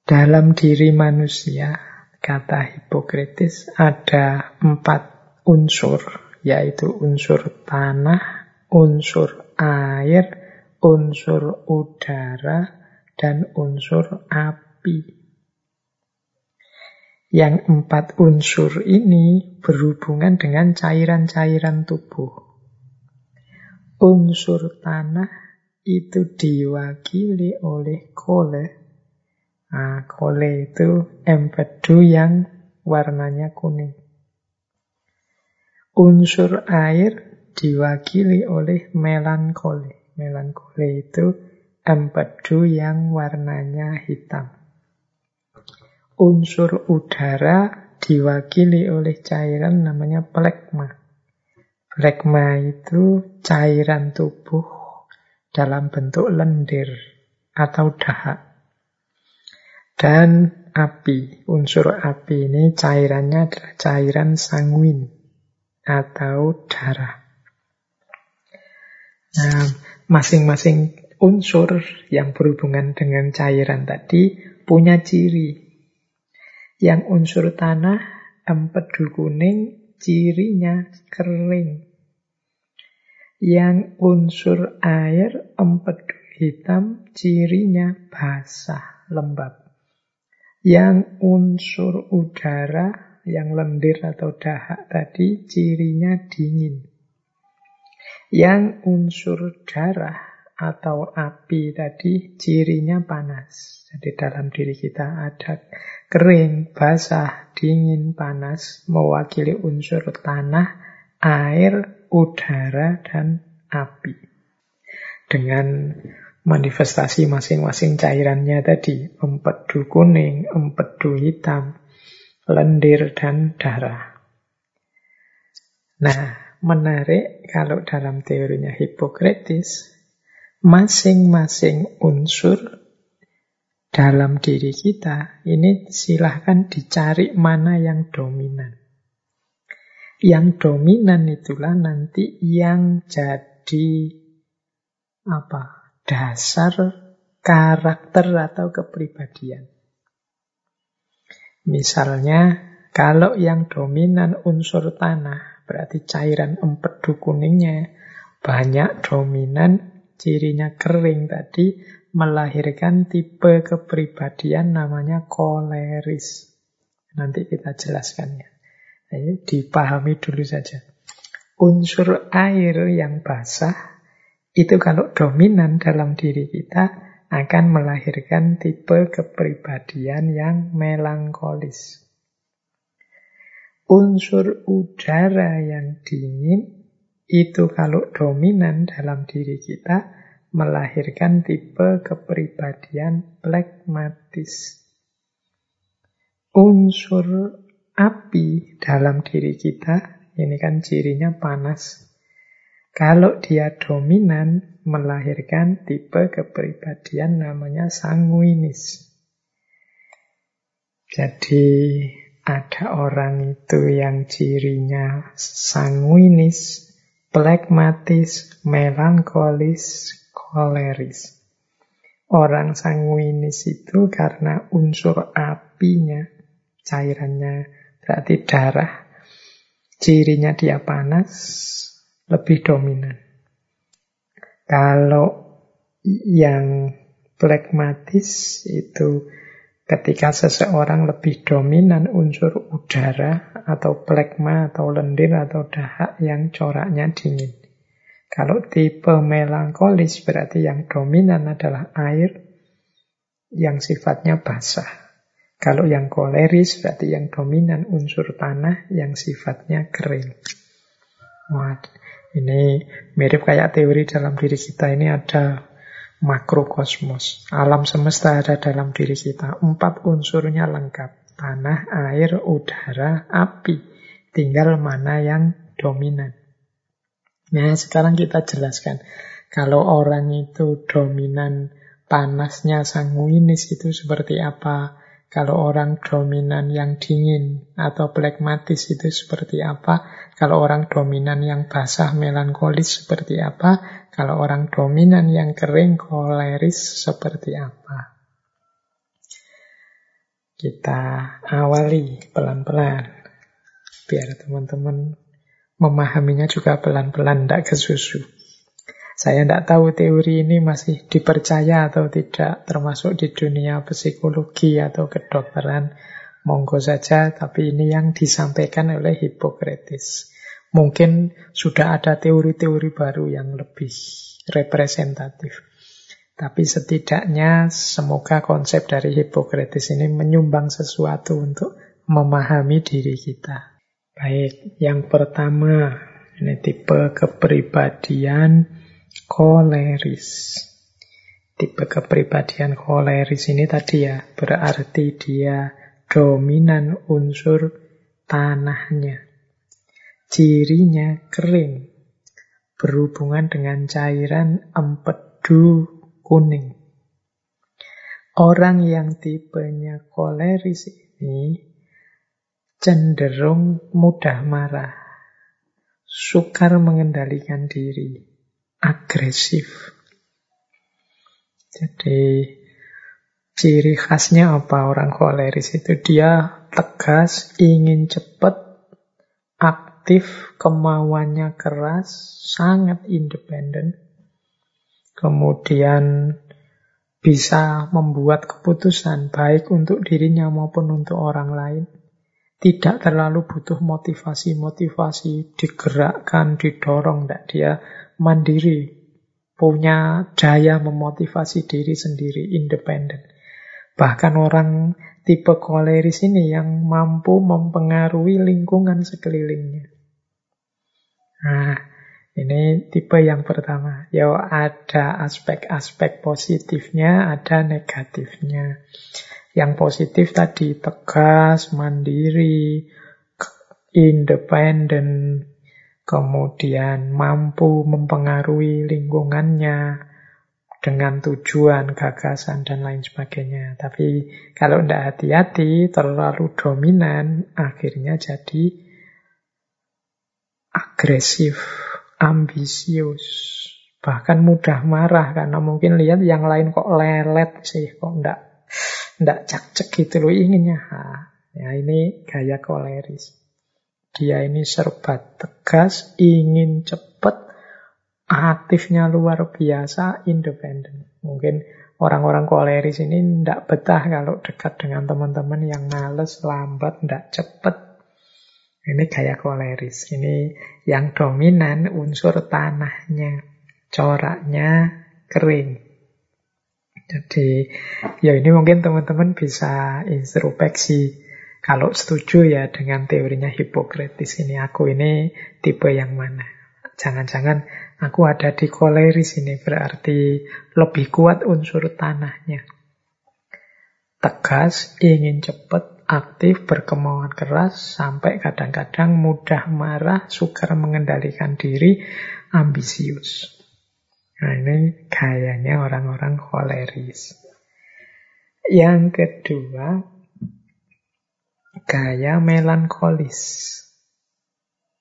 Dalam diri manusia, kata Hippocrates, ada empat unsur, yaitu unsur tanah, unsur air, unsur udara, dan unsur api. Yang empat unsur ini berhubungan dengan cairan-cairan tubuh. Unsur tanah itu diwakili oleh kole. Nah, kole itu empedu yang warnanya kuning. Unsur air diwakili oleh melankole. Melankole itu empedu yang warnanya hitam. Unsur udara diwakili oleh cairan namanya plekma. Plekma itu cairan tubuh dalam bentuk lendir atau dahak. Dan api, unsur api ini cairannya adalah cairan sanguin atau darah. Nah, masing-masing unsur yang berhubungan dengan cairan tadi punya ciri yang unsur tanah, empedu kuning, cirinya kering. Yang unsur air, empedu hitam, cirinya basah, lembab. Yang unsur udara, yang lendir atau dahak tadi, cirinya dingin. Yang unsur darah atau api tadi, cirinya panas. Jadi dalam diri kita ada kering, basah, dingin, panas, mewakili unsur tanah, air, udara, dan api. Dengan manifestasi masing-masing cairannya tadi, empedu kuning, empedu hitam, lendir, dan darah. Nah, menarik kalau dalam teorinya Hippocrates, masing-masing unsur dalam diri kita, ini silahkan dicari mana yang dominan. Yang dominan itulah nanti yang jadi apa? Dasar karakter atau kepribadian. Misalnya, kalau yang dominan unsur tanah, berarti cairan empedu kuningnya banyak dominan, cirinya kering tadi, melahirkan tipe kepribadian namanya koleris. Nanti kita jelaskannya. Nah, dipahami dulu saja. Unsur air yang basah itu kalau dominan dalam diri kita akan melahirkan tipe kepribadian yang melankolis. Unsur udara yang dingin itu kalau dominan dalam diri kita melahirkan tipe kepribadian plekmatis. Unsur api dalam diri kita, ini kan cirinya panas. Kalau dia dominan, melahirkan tipe kepribadian namanya sanguinis. Jadi ada orang itu yang cirinya sanguinis, plekmatis, melankolis, koleris. Orang sanguinis itu karena unsur apinya, cairannya berarti darah, cirinya dia panas, lebih dominan. Kalau yang plekmatis itu ketika seseorang lebih dominan unsur udara atau plekma atau lendir atau dahak yang coraknya dingin. Kalau tipe melankolis berarti yang dominan adalah air yang sifatnya basah. Kalau yang koleris berarti yang dominan unsur tanah yang sifatnya kering. Wah, ini mirip kayak teori dalam diri kita ini ada makrokosmos. Alam semesta ada dalam diri kita. Empat unsurnya lengkap. Tanah, air, udara, api. Tinggal mana yang dominan. Nah, sekarang kita jelaskan. Kalau orang itu dominan panasnya sanguinis itu seperti apa? Kalau orang dominan yang dingin atau plekmatis itu seperti apa? Kalau orang dominan yang basah melankolis seperti apa? Kalau orang dominan yang kering koleris seperti apa? Kita awali pelan-pelan biar teman-teman memahaminya juga pelan-pelan, tidak kesusu. Saya tidak tahu teori ini masih dipercaya atau tidak, termasuk di dunia psikologi atau kedokteran. Monggo saja, tapi ini yang disampaikan oleh Hippocrates. Mungkin sudah ada teori-teori baru yang lebih representatif. Tapi setidaknya semoga konsep dari Hippocrates ini menyumbang sesuatu untuk memahami diri kita. Baik, yang pertama, ini tipe kepribadian koleris. Tipe kepribadian koleris ini tadi ya, berarti dia dominan unsur tanahnya. Cirinya kering, berhubungan dengan cairan empedu kuning. Orang yang tipenya koleris ini cenderung mudah marah, sukar mengendalikan diri, agresif. Jadi ciri khasnya apa orang koleris itu dia tegas, ingin cepat, aktif, kemauannya keras, sangat independen. Kemudian bisa membuat keputusan baik untuk dirinya maupun untuk orang lain. Tidak terlalu butuh motivasi-motivasi, digerakkan, didorong. Tidak, dia mandiri, punya daya memotivasi diri sendiri, independen. Bahkan orang tipe koleris ini yang mampu mempengaruhi lingkungan sekelilingnya. Nah, ini tipe yang pertama. Ya ada aspek-aspek positifnya, ada negatifnya. Yang positif tadi tegas, mandiri, independen, kemudian mampu mempengaruhi lingkungannya dengan tujuan, gagasan, dan lain sebagainya. Tapi kalau tidak hati-hati, terlalu dominan, akhirnya jadi agresif, ambisius, bahkan mudah marah karena mungkin lihat yang lain kok lelet sih, kok ndak ndak cak-cek gitu loh inginnya. Ha, ya ini gaya koleris. Dia ini serba tegas, ingin cepat, aktifnya luar biasa, independen. Mungkin orang-orang koleris ini tidak betah kalau dekat dengan teman-teman yang males, lambat, tidak cepat. Ini gaya koleris. Ini yang dominan unsur tanahnya. Coraknya kering. Jadi ya ini mungkin teman-teman bisa introspeksi kalau setuju ya dengan teorinya Hippocrates ini, aku ini tipe yang mana? Jangan-jangan aku ada di koleris ini, berarti lebih kuat unsur tanahnya. Tegas, ingin cepat, aktif, berkemauan keras, sampai kadang-kadang mudah marah, sukar mengendalikan diri, ambisius. Nah ini gayanya orang-orang koleris. Yang kedua, Gaya melankolis.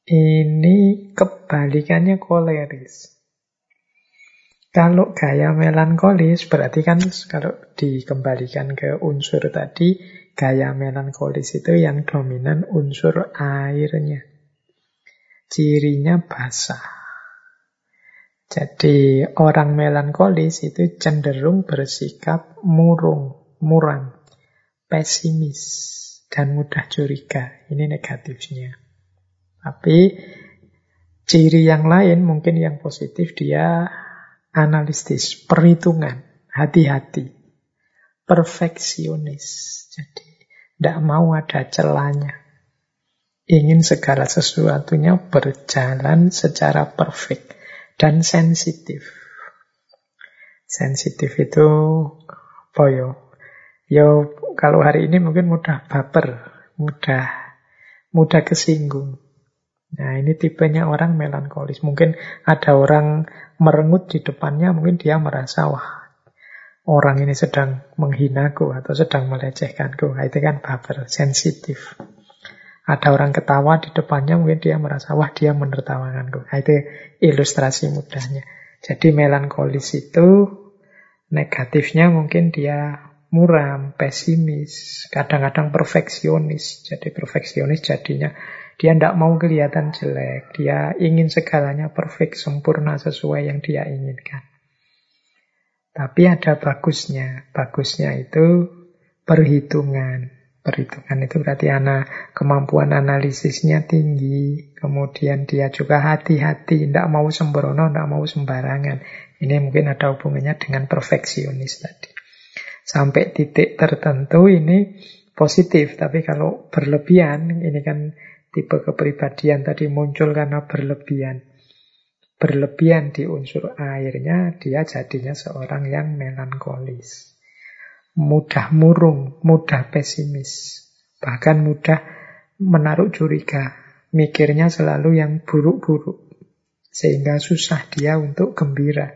Ini kebalikannya koleris. Kalau gaya melankolis berarti kan kalau dikembalikan ke unsur tadi, gaya melankolis itu yang dominan unsur airnya. Cirinya basah. Jadi orang melankolis itu cenderung bersikap murung, muram, pesimis dan mudah curiga. Ini negatifnya. Tapi ciri yang lain mungkin yang positif dia analitis, perhitungan, hati-hati, perfeksionis. Jadi tidak mau ada celahnya. Ingin segala sesuatunya berjalan secara perfect dan sensitif. Sensitif itu boyo Ya kalau hari ini mungkin mudah baper, mudah mudah kesinggung. Nah ini tipenya orang melankolis. Mungkin ada orang merengut di depannya, mungkin dia merasa wah orang ini sedang menghinaku atau sedang melecehkanku. Nah, itu kan baper, sensitif. Ada orang ketawa di depannya, mungkin dia merasa, wah dia menertawakanku. Nah, itu ilustrasi mudahnya. Jadi melankolis itu negatifnya mungkin dia muram, pesimis, kadang-kadang perfeksionis. Jadi perfeksionis jadinya dia tidak mau kelihatan jelek. Dia ingin segalanya perfect, sempurna sesuai yang dia inginkan. Tapi ada bagusnya. Bagusnya itu perhitungan. Perhitungan itu berarti anak kemampuan analisisnya tinggi. Kemudian dia juga hati-hati, tidak mau sembrono, tidak mau sembarangan. Ini mungkin ada hubungannya dengan perfeksionis tadi. Sampai titik tertentu ini positif, tapi kalau berlebihan, ini kan tipe kepribadian tadi muncul karena berlebihan berlebihan di unsur airnya, dia jadinya seorang yang melankolis. Mudah murung, mudah pesimis, bahkan mudah menaruh curiga. Mikirnya selalu yang buruk-buruk, sehingga susah dia untuk gembira.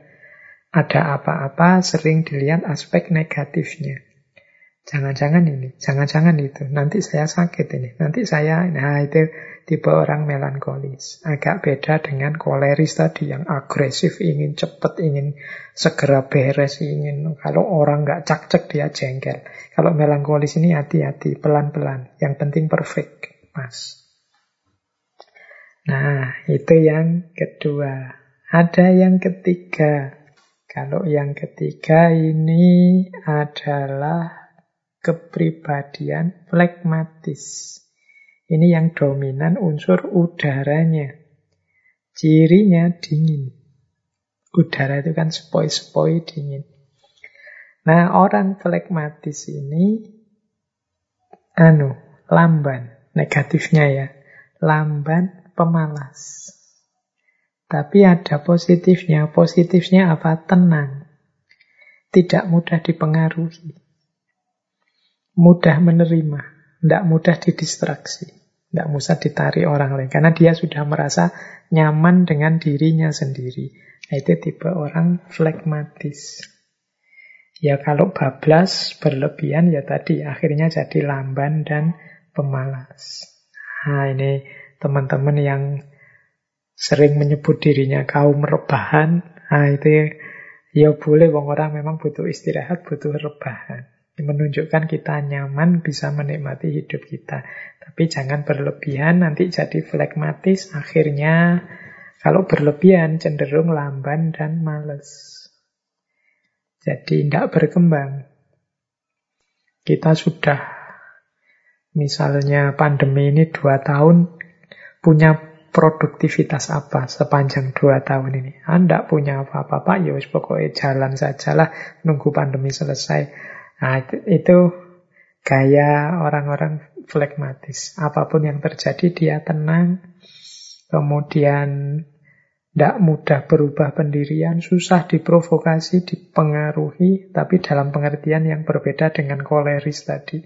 Ada apa-apa sering dilihat aspek negatifnya. Jangan-jangan ini, jangan-jangan itu. Nanti saya sakit ini, nanti saya, nah itu tipe orang melankolis. Agak beda dengan koleris tadi yang agresif, ingin cepat, ingin segera beres, ingin kalau orang nggak cak-cek dia jengkel. Kalau melankolis ini hati-hati, pelan-pelan. Yang penting perfect, mas. Nah, itu yang kedua. Ada yang ketiga. Kalau yang ketiga ini adalah kepribadian flekmatis. Ini yang dominan unsur udaranya. Cirinya dingin. Udara itu kan sepoi-sepoi dingin. Nah, orang flekmatis ini anu, lamban. Negatifnya ya. Lamban, pemalas. Tapi ada positifnya. Positifnya apa? Tenang. Tidak mudah dipengaruhi mudah menerima, tidak mudah didistraksi, tidak mudah ditarik orang lain, karena dia sudah merasa nyaman dengan dirinya sendiri. Nah, itu tipe orang flekmatis. Ya kalau bablas berlebihan ya tadi akhirnya jadi lamban dan pemalas. Nah ini teman-teman yang sering menyebut dirinya kaum rebahan, nah itu ya boleh wong orang memang butuh istirahat, butuh rebahan. Menunjukkan kita nyaman bisa menikmati hidup kita. Tapi jangan berlebihan, nanti jadi flekmatis. Akhirnya kalau berlebihan cenderung lamban dan males. Jadi tidak berkembang. Kita sudah misalnya pandemi ini dua tahun punya produktivitas apa sepanjang dua tahun ini? Anda punya apa-apa, Pak? Ya pokoknya jalan sajalah nunggu pandemi selesai. Nah, itu gaya orang-orang flekmatis. Apa pun yang terjadi dia tenang, kemudian tidak mudah berubah pendirian, susah diprovokasi, dipengaruhi, tapi dalam pengertian yang berbeda dengan koleris tadi.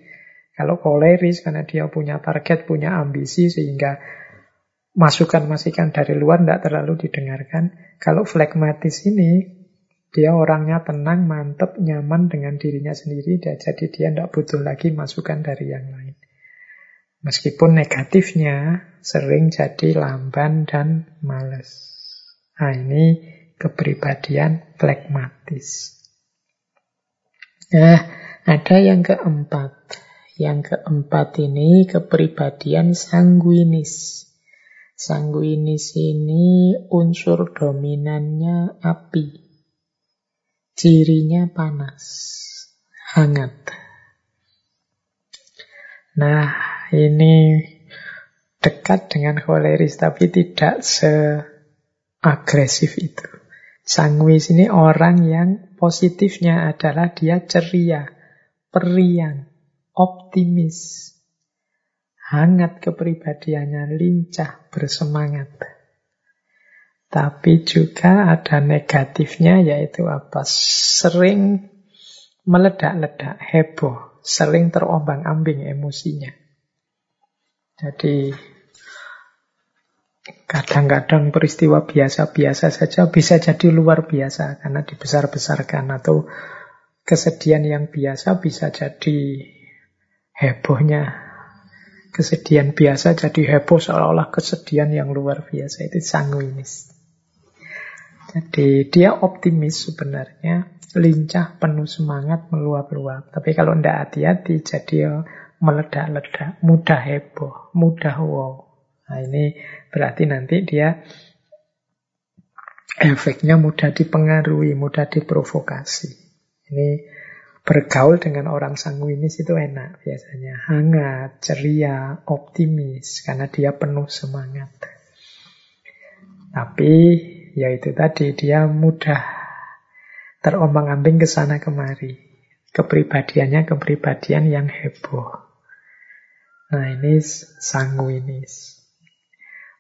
Kalau koleris karena dia punya target, punya ambisi, sehingga masukan-masukan dari luar tidak terlalu didengarkan. Kalau flekmatis ini dia orangnya tenang, mantep, nyaman dengan dirinya sendiri, dan jadi dia tidak butuh lagi masukan dari yang lain. Meskipun negatifnya sering jadi lamban dan males. Nah ini kepribadian flekmatis. Nah, ada yang keempat. Yang keempat ini kepribadian sanguinis. Sanguinis ini unsur dominannya api. Cirinya panas, hangat. Nah, ini dekat dengan koleris tapi tidak seagresif itu. Sanguis ini orang yang positifnya adalah dia ceria, periang, optimis, hangat kepribadiannya, lincah, bersemangat. Tapi juga ada negatifnya yaitu apa? Sering meledak-ledak, heboh, sering terombang-ambing emosinya. Jadi kadang-kadang peristiwa biasa-biasa saja bisa jadi luar biasa karena dibesar-besarkan atau kesedihan yang biasa bisa jadi hebohnya. Kesedihan biasa jadi heboh seolah-olah kesedihan yang luar biasa. Itu sanguinis. Jadi dia optimis sebenarnya. Lincah, penuh semangat, meluap-luap. Tapi kalau tidak hati-hati jadi meledak-ledak. Mudah heboh, mudah wow. Nah ini berarti nanti dia efeknya mudah dipengaruhi, mudah diprovokasi. Ini bergaul dengan orang sanguinis itu enak biasanya. Hangat, ceria, optimis, karena dia penuh semangat. Tapi ya itu tadi, dia mudah terombang-ambing ke sana kemari. Kepribadiannya kepribadian yang heboh. Nah ini sanguinis.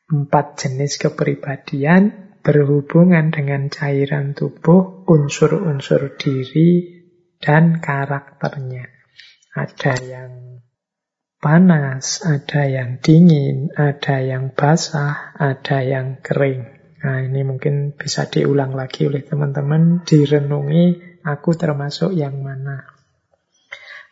Empat jenis kepribadian berhubungan dengan cairan tubuh, unsur-unsur diri, dan karakternya. Ada yang panas, ada yang dingin, ada yang basah, ada yang kering. Nah, ini mungkin bisa diulang lagi oleh teman-teman, direnungi aku termasuk yang mana.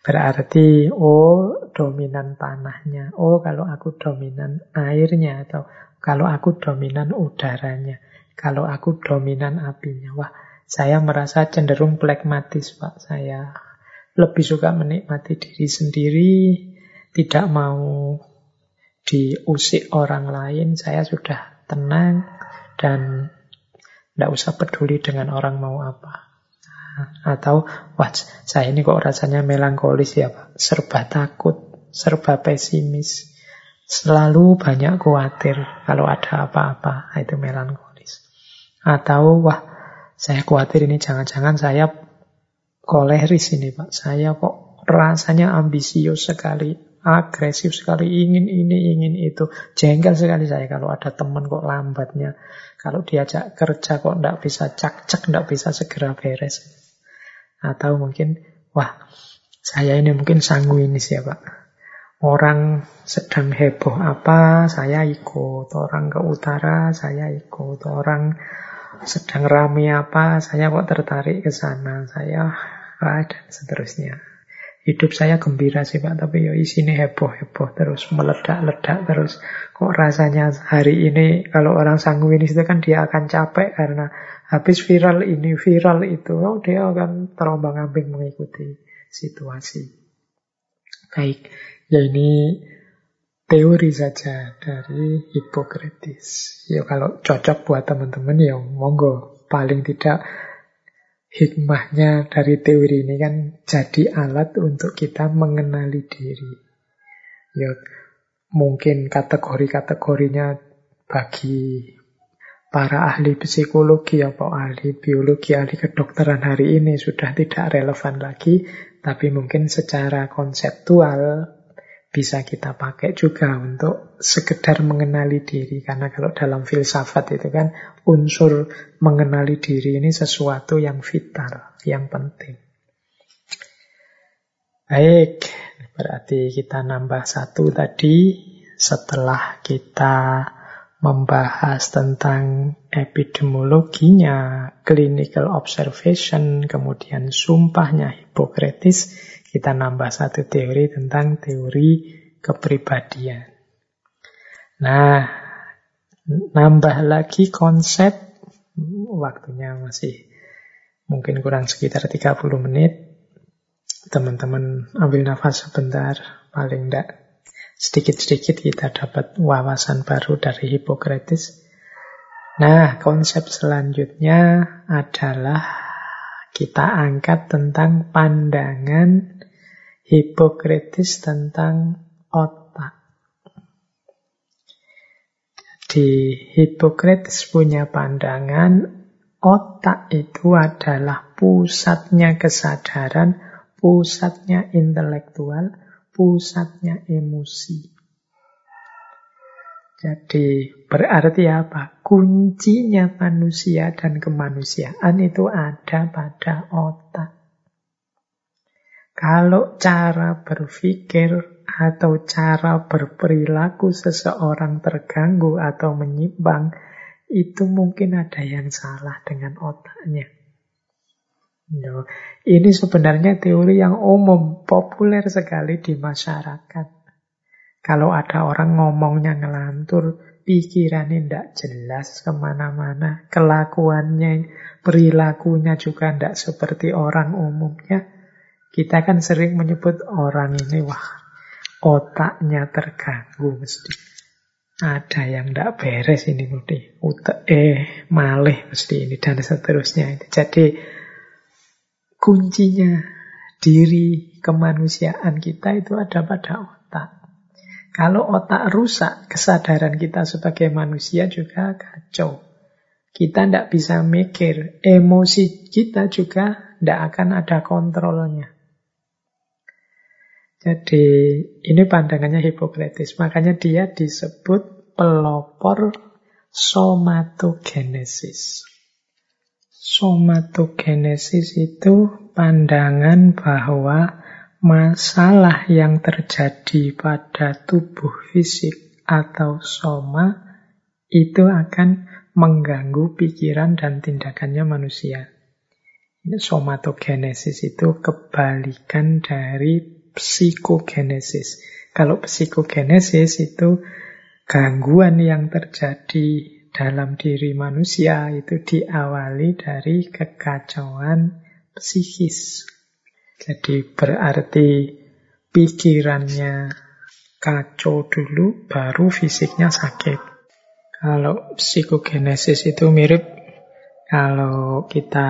Berarti, oh dominan tanahnya, oh kalau aku dominan airnya, atau kalau aku dominan udaranya. Kalau aku dominan apinya, wah saya merasa cenderung plekmatis Pak. Saya lebih suka menikmati diri sendiri, tidak mau diusik orang lain. Saya sudah tenang dan tidak usah peduli dengan orang mau apa. Atau, wah saya ini kok rasanya melankolis ya Pak. Serba takut, serba pesimis. Selalu banyak khawatir kalau ada apa-apa. Itu melankolis. Atau, wah, saya khawatir ini jangan-jangan saya koleris ini Pak. Saya kok rasanya ambisius sekali, agresif sekali, ingin ini, ingin itu. Jengkel sekali saya kalau ada teman kok lambatnya. Kalau diajak kerja kok tidak bisa cak-cak, tidak bisa segera beres. Atau mungkin, wah, saya ini mungkin sanguinis ya Pak. Orang sedang heboh apa, saya ikut. Orang ke utara, saya ikut. Orang sedang rame apa, saya kok tertarik ke sana, saya ah, dan seterusnya. Hidup saya gembira sih Pak, tapi ya isinya heboh-heboh terus, meledak-ledak terus. Kok rasanya hari ini kalau orang sanguinis itu kan dia akan capek karena habis viral ini, viral itu, oh, dia akan terombang-ambing mengikuti situasi. Baik, ya ini teori saja dari Hippocrates. Ya kalau cocok buat teman-teman ya monggo. Paling tidak hikmahnya dari teori ini kan jadi alat untuk kita mengenali diri. Ya mungkin kategori-kategorinya bagi para ahli psikologi atau ahli biologi, ahli kedokteran hari ini sudah tidak relevan lagi, tapi mungkin secara konseptual bisa kita pakai juga untuk sekedar mengenali diri. Karena kalau dalam filsafat itu kan unsur mengenali diri ini sesuatu yang vital, yang penting. Baik, berarti kita nambah satu tadi setelah kita membahas tentang epidemiologinya, clinical observation, kemudian sumpahnya Hippocrates, kita nambah satu teori tentang teori kepribadian. Nah, nambah lagi konsep, waktunya masih mungkin kurang sekitar 30 menit. Teman-teman ambil nafas sebentar, paling tidak sedikit-sedikit kita dapat wawasan baru dari Hippocrates. Nah, konsep selanjutnya adalah kita angkat tentang pandangan Hipokritis tentang otak. Jadi Hipokritis punya pandangan otak itu adalah pusatnya kesadaran, pusatnya intelektual, pusatnya emosi. Jadi berarti apa? Kuncinya manusia dan kemanusiaan itu ada pada otak. Kalau cara berpikir atau cara berperilaku seseorang terganggu atau menyimpang, itu mungkin ada yang salah dengan otaknya. Ini sebenarnya teori yang umum, populer sekali di masyarakat. Kalau ada orang ngomongnya ngelantur, pikirannya tidak jelas ke mana-mana, kelakuannya, perilakunya juga tidak seperti orang umumnya. Kita kan sering menyebut orang ini, wah, otaknya terganggu mesti. Ada yang tidak beres ini mesti. Utak eh malih mesti ini dan seterusnya. Jadi kuncinya diri kemanusiaan kita itu ada pada otak. Kalau otak rusak, kesadaran kita sebagai manusia juga kacau. Kita tidak bisa mikir, emosi kita juga tidak akan ada kontrolnya. Jadi ini pandangannya Hippocrates. Makanya dia disebut pelopor somatogenesis. Somatogenesis itu pandangan bahwa masalah yang terjadi pada tubuh fisik atau soma itu akan mengganggu pikiran dan tindakannya manusia. Somatogenesis itu kebalikan dari psikogenesis. Kalau psikogenesis itu gangguan yang terjadi dalam diri manusia itu diawali dari kekacauan psikis. Jadi berarti pikirannya kacau dulu, baru fisiknya sakit. Kalau psikogenesis itu mirip kalau kita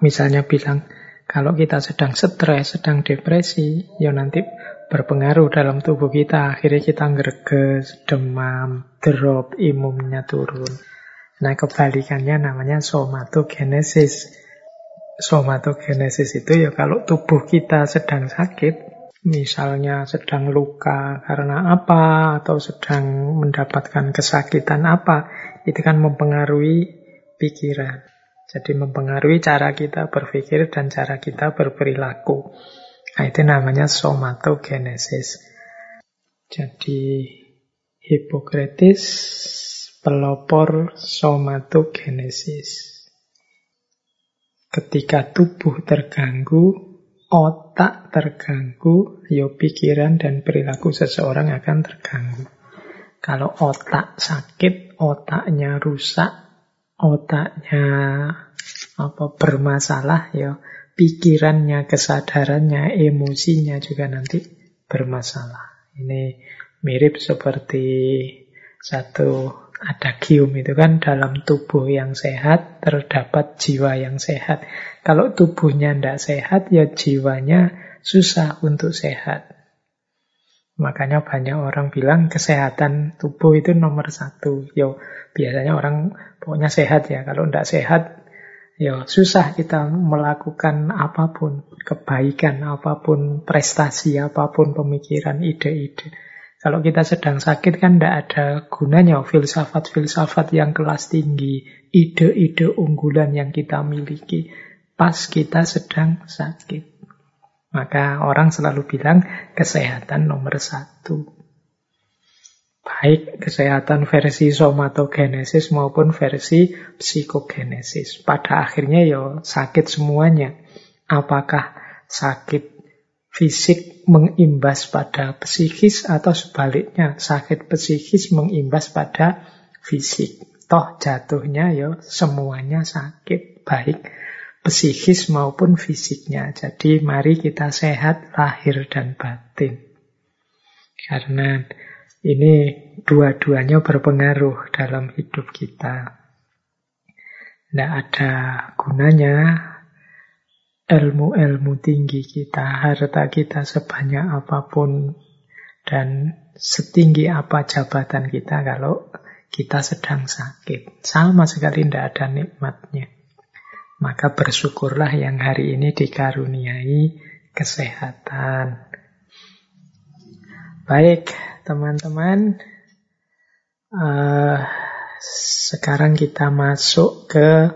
misalnya bilang kalau kita sedang stres, sedang depresi, ya nanti berpengaruh dalam tubuh kita. Akhirnya kita ngereges, demam, drop, imunnya turun. Nah kebalikannya namanya somatogenesis. Somatogenesis itu ya kalau tubuh kita sedang sakit, misalnya sedang luka karena apa, atau sedang mendapatkan kesakitan apa, itu kan mempengaruhi pikiran. Jadi mempengaruhi cara kita berpikir dan cara kita berperilaku. Nah, itu namanya somatogenesis. Jadi Hippocrates pelopor somatogenesis. Ketika tubuh terganggu, otak terganggu, ya pikiran dan perilaku seseorang akan terganggu. Kalau otak sakit, otaknya rusak, otaknya apa bermasalah, ya pikirannya, kesadarannya, emosinya juga nanti bermasalah. Ini mirip seperti satu ada gium itu kan dalam tubuh yang sehat terdapat jiwa yang sehat. Kalau tubuhnya tidak sehat ya jiwanya susah untuk sehat. Makanya banyak orang bilang kesehatan tubuh itu nomor satu. Yo biasanya orang pokoknya sehat ya. Kalau tidak sehat ya susah kita melakukan apa pun kebaikan, apa pun prestasi, apa pun pemikiran, ide-ide. Kalau kita sedang sakit kan tidak ada gunanya filsafat-filsafat yang kelas tinggi, ide-ide unggulan yang kita miliki pas kita sedang sakit. Maka orang selalu bilang kesehatan nomor satu. Baik kesehatan versi somatogenesis maupun versi psikogenesis. Pada akhirnya ya sakit semuanya. Apakah sakit fisik mengimbas pada psikis atau sebaliknya sakit psikis mengimbas pada fisik. Toh jatuhnya ya semuanya sakit, baik psikis maupun fisiknya. Jadi mari kita sehat lahir dan batin. Karena ini dua-duanya berpengaruh dalam hidup kita. Tidak ada gunanya ilmu-ilmu tinggi kita, harta kita sebanyak apa pun, dan setinggi apa jabatan kita kalau kita sedang sakit. Sama sekali tidak ada nikmatnya. Maka bersyukurlah yang hari ini dikaruniai kesehatan. Baik, teman-teman. Uh, sekarang kita masuk ke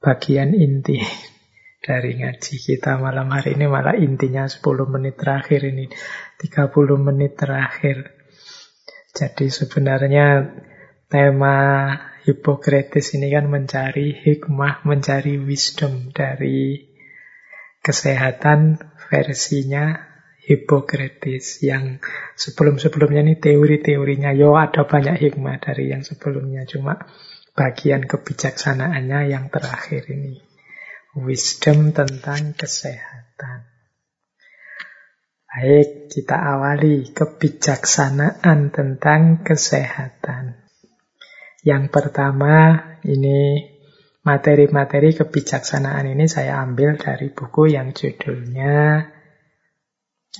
bagian inti dari ngaji kita malam hari ini. Malah intinya 10 menit terakhir ini. 30 menit terakhir. Jadi sebenarnya tema Hippocrates ini kan mencari hikmah, mencari wisdom dari Kesehatan versinya Hippocrates yang sebelum-sebelumnya ini teori-teorinya. Yo ada banyak hikmah dari yang sebelumnya. Cuma bagian kebijaksanaannya yang terakhir ini. Wisdom tentang kesehatan. Baik kita awali kebijaksanaan tentang kesehatan. Yang pertama ini materi-materi kebijaksanaan ini saya ambil dari buku yang judulnya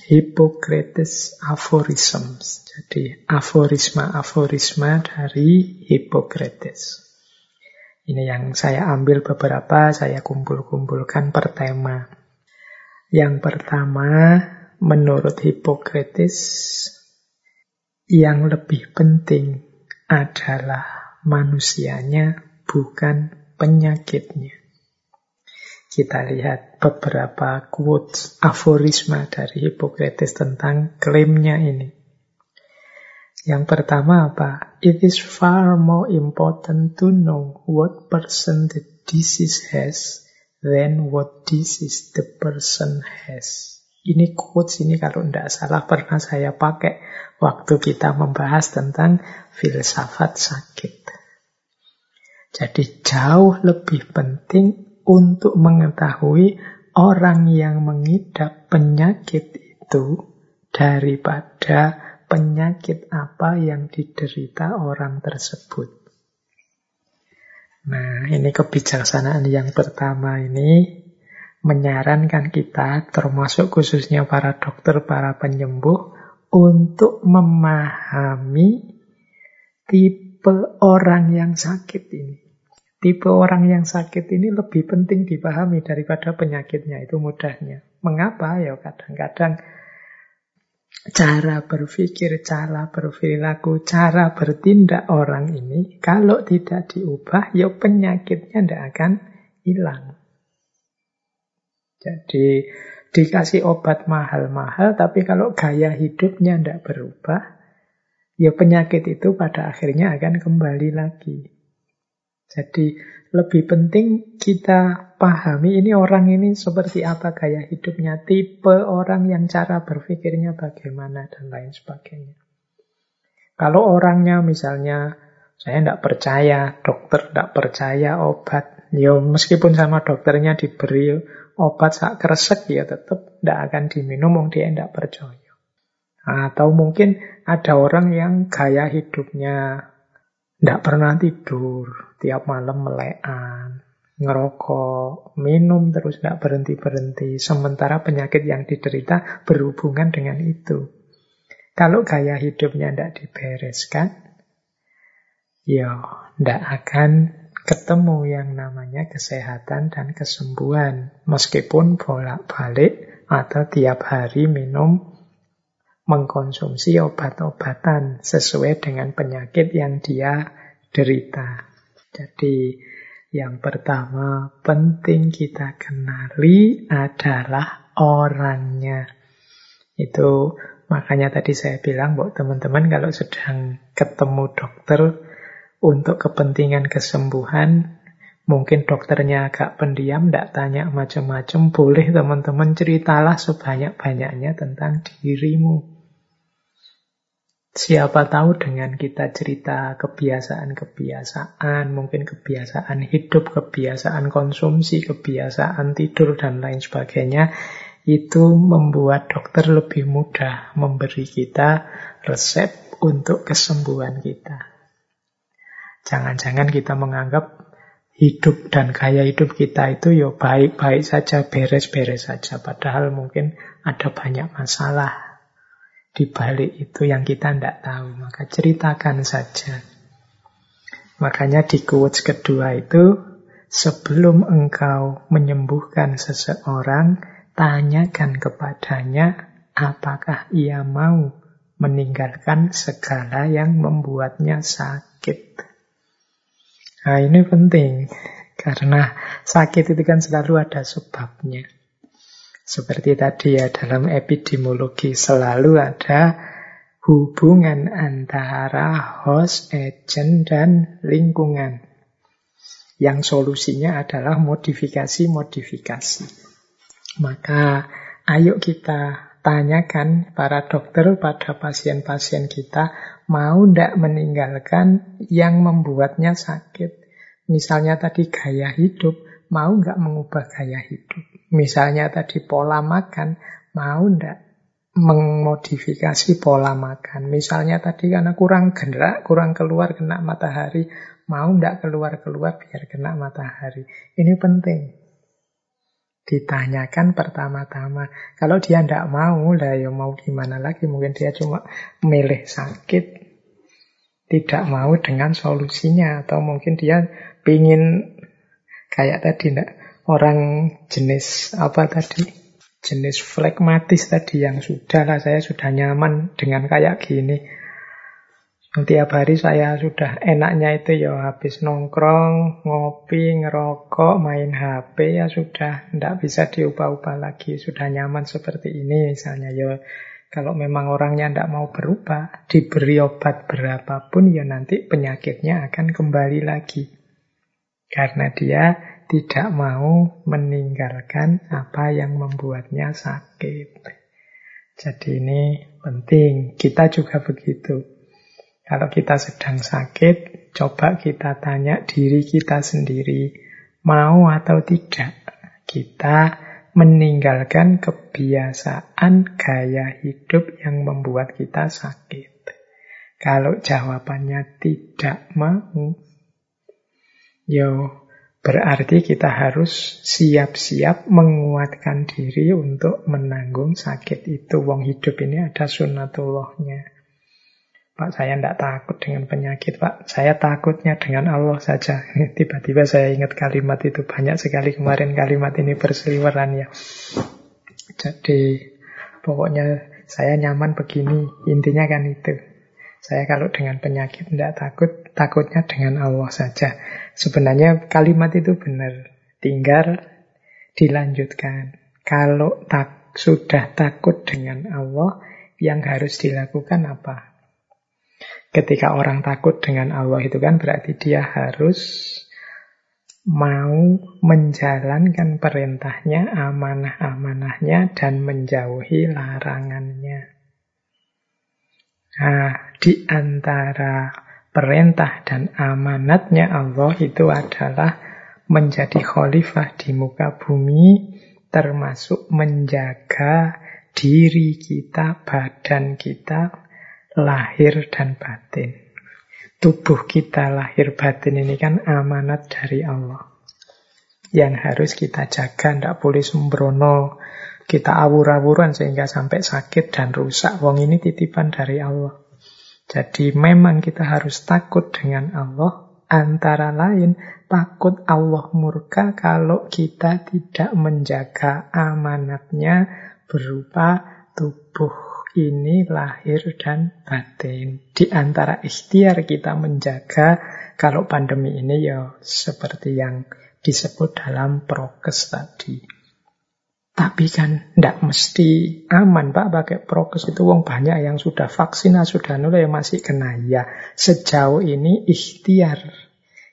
Hippocrates Aphorisms. Jadi aforisma-aforisma dari Hippocrates. Ini yang saya ambil beberapa, saya kumpul-kumpulkan per tema. Yang pertama, menurut Hippocrates, yang lebih penting adalah manusianya, bukan penyakitnya. Kita lihat beberapa quotes, aforisma dari Hippocrates tentang klaimnya ini. Yang pertama apa? It is far more important to know what person the disease has than what disease the person has. Ini quotes ini kalau tidak salah pernah saya pakai waktu kita membahas tentang filsafat sakit. Jadi jauh lebih penting untuk mengetahui orang yang mengidap penyakit itu daripada penyakit apa yang diderita orang tersebut. Nah, ini kebijaksanaan yang pertama ini menyarankan kita, termasuk khususnya para dokter, para penyembuh, untuk memahami tipe orang yang sakit ini. Tipe orang yang sakit ini lebih penting dipahami daripada penyakitnya. Itu mudahnya. Mengapa? Ya kadang-kadang cara berpikir, cara berperilaku, cara bertindak orang ini kalau tidak diubah, ya penyakitnya tidak akan hilang. Jadi dikasih obat mahal-mahal, tapi kalau gaya hidupnya tidak berubah, ya penyakit itu pada akhirnya akan kembali lagi. Jadi lebih penting kita pahami ini orang ini seperti apa gaya hidupnya, tipe orang yang cara berpikirnya bagaimana dan lain sebagainya. Kalau orangnya misalnya saya tidak percaya, dokter tidak percaya obat, ya meskipun sama dokternya diberi obat sak kresek ya tetap tidak akan diminum, wong dia tidak percaya. Atau mungkin ada orang yang gaya hidupnya tidak pernah tidur, tiap malam melekan, ngerokok, minum terus tidak berhenti-berhenti. Sementara penyakit yang diderita berhubungan dengan itu. Kalau gaya hidupnya tidak dibereskan, ya tidak akan ketemu yang namanya kesehatan dan kesembuhan. Meskipun bolak-balik atau tiap hari minum mengkonsumsi obat-obatan sesuai dengan penyakit yang dia derita. Jadi yang pertama penting kita kenali adalah orangnya. Itu makanya tadi saya bilang buat teman-teman kalau sedang ketemu dokter untuk kepentingan kesembuhan Mungkin dokternya agak pendiam, tidak tanya macam-macam. Boleh teman-teman ceritalah sebanyak-banyaknya tentang dirimu. Siapa tahu dengan kita cerita kebiasaan-kebiasaan, mungkin kebiasaan hidup, kebiasaan konsumsi, kebiasaan tidur, dan lain sebagainya, itu membuat dokter lebih mudah memberi kita resep untuk kesembuhan kita. Jangan-jangan kita menganggap hidup dan gaya hidup kita itu ya baik-baik saja, beres-beres saja. Padahal mungkin ada banyak masalah di balik itu yang kita tidak tahu. Maka ceritakan saja. Makanya di quotes kedua itu, sebelum engkau menyembuhkan seseorang, tanyakan kepadanya apakah ia mau meninggalkan segala yang membuatnya sakit. Nah ini penting, karena sakit itu kan selalu ada sebabnya. Seperti tadi ya dalam epidemiologi selalu ada hubungan antara host, agent, dan lingkungan. Yang solusinya adalah modifikasi-modifikasi. Maka ayo kita tanyakan para dokter pada pasien-pasien kita mau tidak meninggalkan yang membuatnya sakit. Misalnya tadi gaya hidup, mau nggak mengubah gaya hidup. Misalnya tadi pola makan, mau ndak memodifikasi pola makan. Misalnya tadi karena kurang gerak, kurang keluar kena matahari, mau ndak keluar-keluar biar kena matahari. Ini penting. Ditanyakan pertama-tama. Kalau dia ndak mau, lah ya mau gimana lagi. Mungkin dia cuma milih sakit. Tidak mau dengan solusinya. Atau mungkin dia pingin kayak tadi ndak orang jenis apa tadi jenis flekmatis tadi yang sudah lah saya sudah nyaman dengan kayak gini tiap hari saya sudah enaknya itu ya habis nongkrong, ngopi, ngerokok, main HP ya sudah tidak bisa diubah-ubah lagi. Sudah nyaman seperti ini misalnya ya kalau memang orangnya tidak mau berubah, diberi obat berapapun ya nanti penyakitnya akan kembali lagi. Karena dia tidak mau meninggalkan apa yang membuatnya sakit. Jadi ini penting. Kita juga begitu. Kalau kita sedang sakit, coba kita tanya diri kita sendiri, mau atau tidak kita meninggalkan kebiasaan gaya hidup yang membuat kita sakit. Kalau jawabannya tidak mau, Yo, berarti kita harus siap-siap menguatkan diri untuk menanggung sakit itu. Wong hidup ini ada sunatullahnya. Pak, saya tidak takut dengan penyakit, Pak. Saya takutnya dengan Allah saja. Tiba-tiba saya ingat kalimat itu. Banyak sekali kemarin kalimat ini berseliweran ya. Jadi, pokoknya saya nyaman begini. Intinya kan itu. Saya kalau dengan penyakit tidak takut, takutnya dengan Allah saja. Sebenarnya kalimat itu benar. Tinggal dilanjutkan. Kalau tak, sudah takut dengan Allah, yang harus dilakukan apa? Ketika orang takut dengan Allah itu kan berarti dia harus mau menjalankan perintahnya, amanah-amanahnya, dan menjauhi larangannya. Nah, di antara perintah dan amanatnya Allah itu adalah menjadi khalifah di muka bumi, termasuk menjaga diri kita, badan kita, lahir dan batin. Tubuh kita lahir batin ini kan amanat dari Allah. Yang harus kita jaga, tidak boleh sembrono. Kita awur-awuran sehingga sampai sakit dan rusak. Wong ini titipan dari Allah. Jadi memang kita harus takut dengan Allah, antara lain takut Allah murka kalau kita tidak menjaga amanatnya berupa tubuh ini lahir dan batin. Di antara ikhtiar kita menjaga kalau pandemi ini ya seperti yang disebut dalam prokes tadi. Tapi kan tidak mesti aman Pak pakai prokes itu wong banyak yang sudah vaksinasi sudah yang masih kena ya. Sejauh ini ikhtiar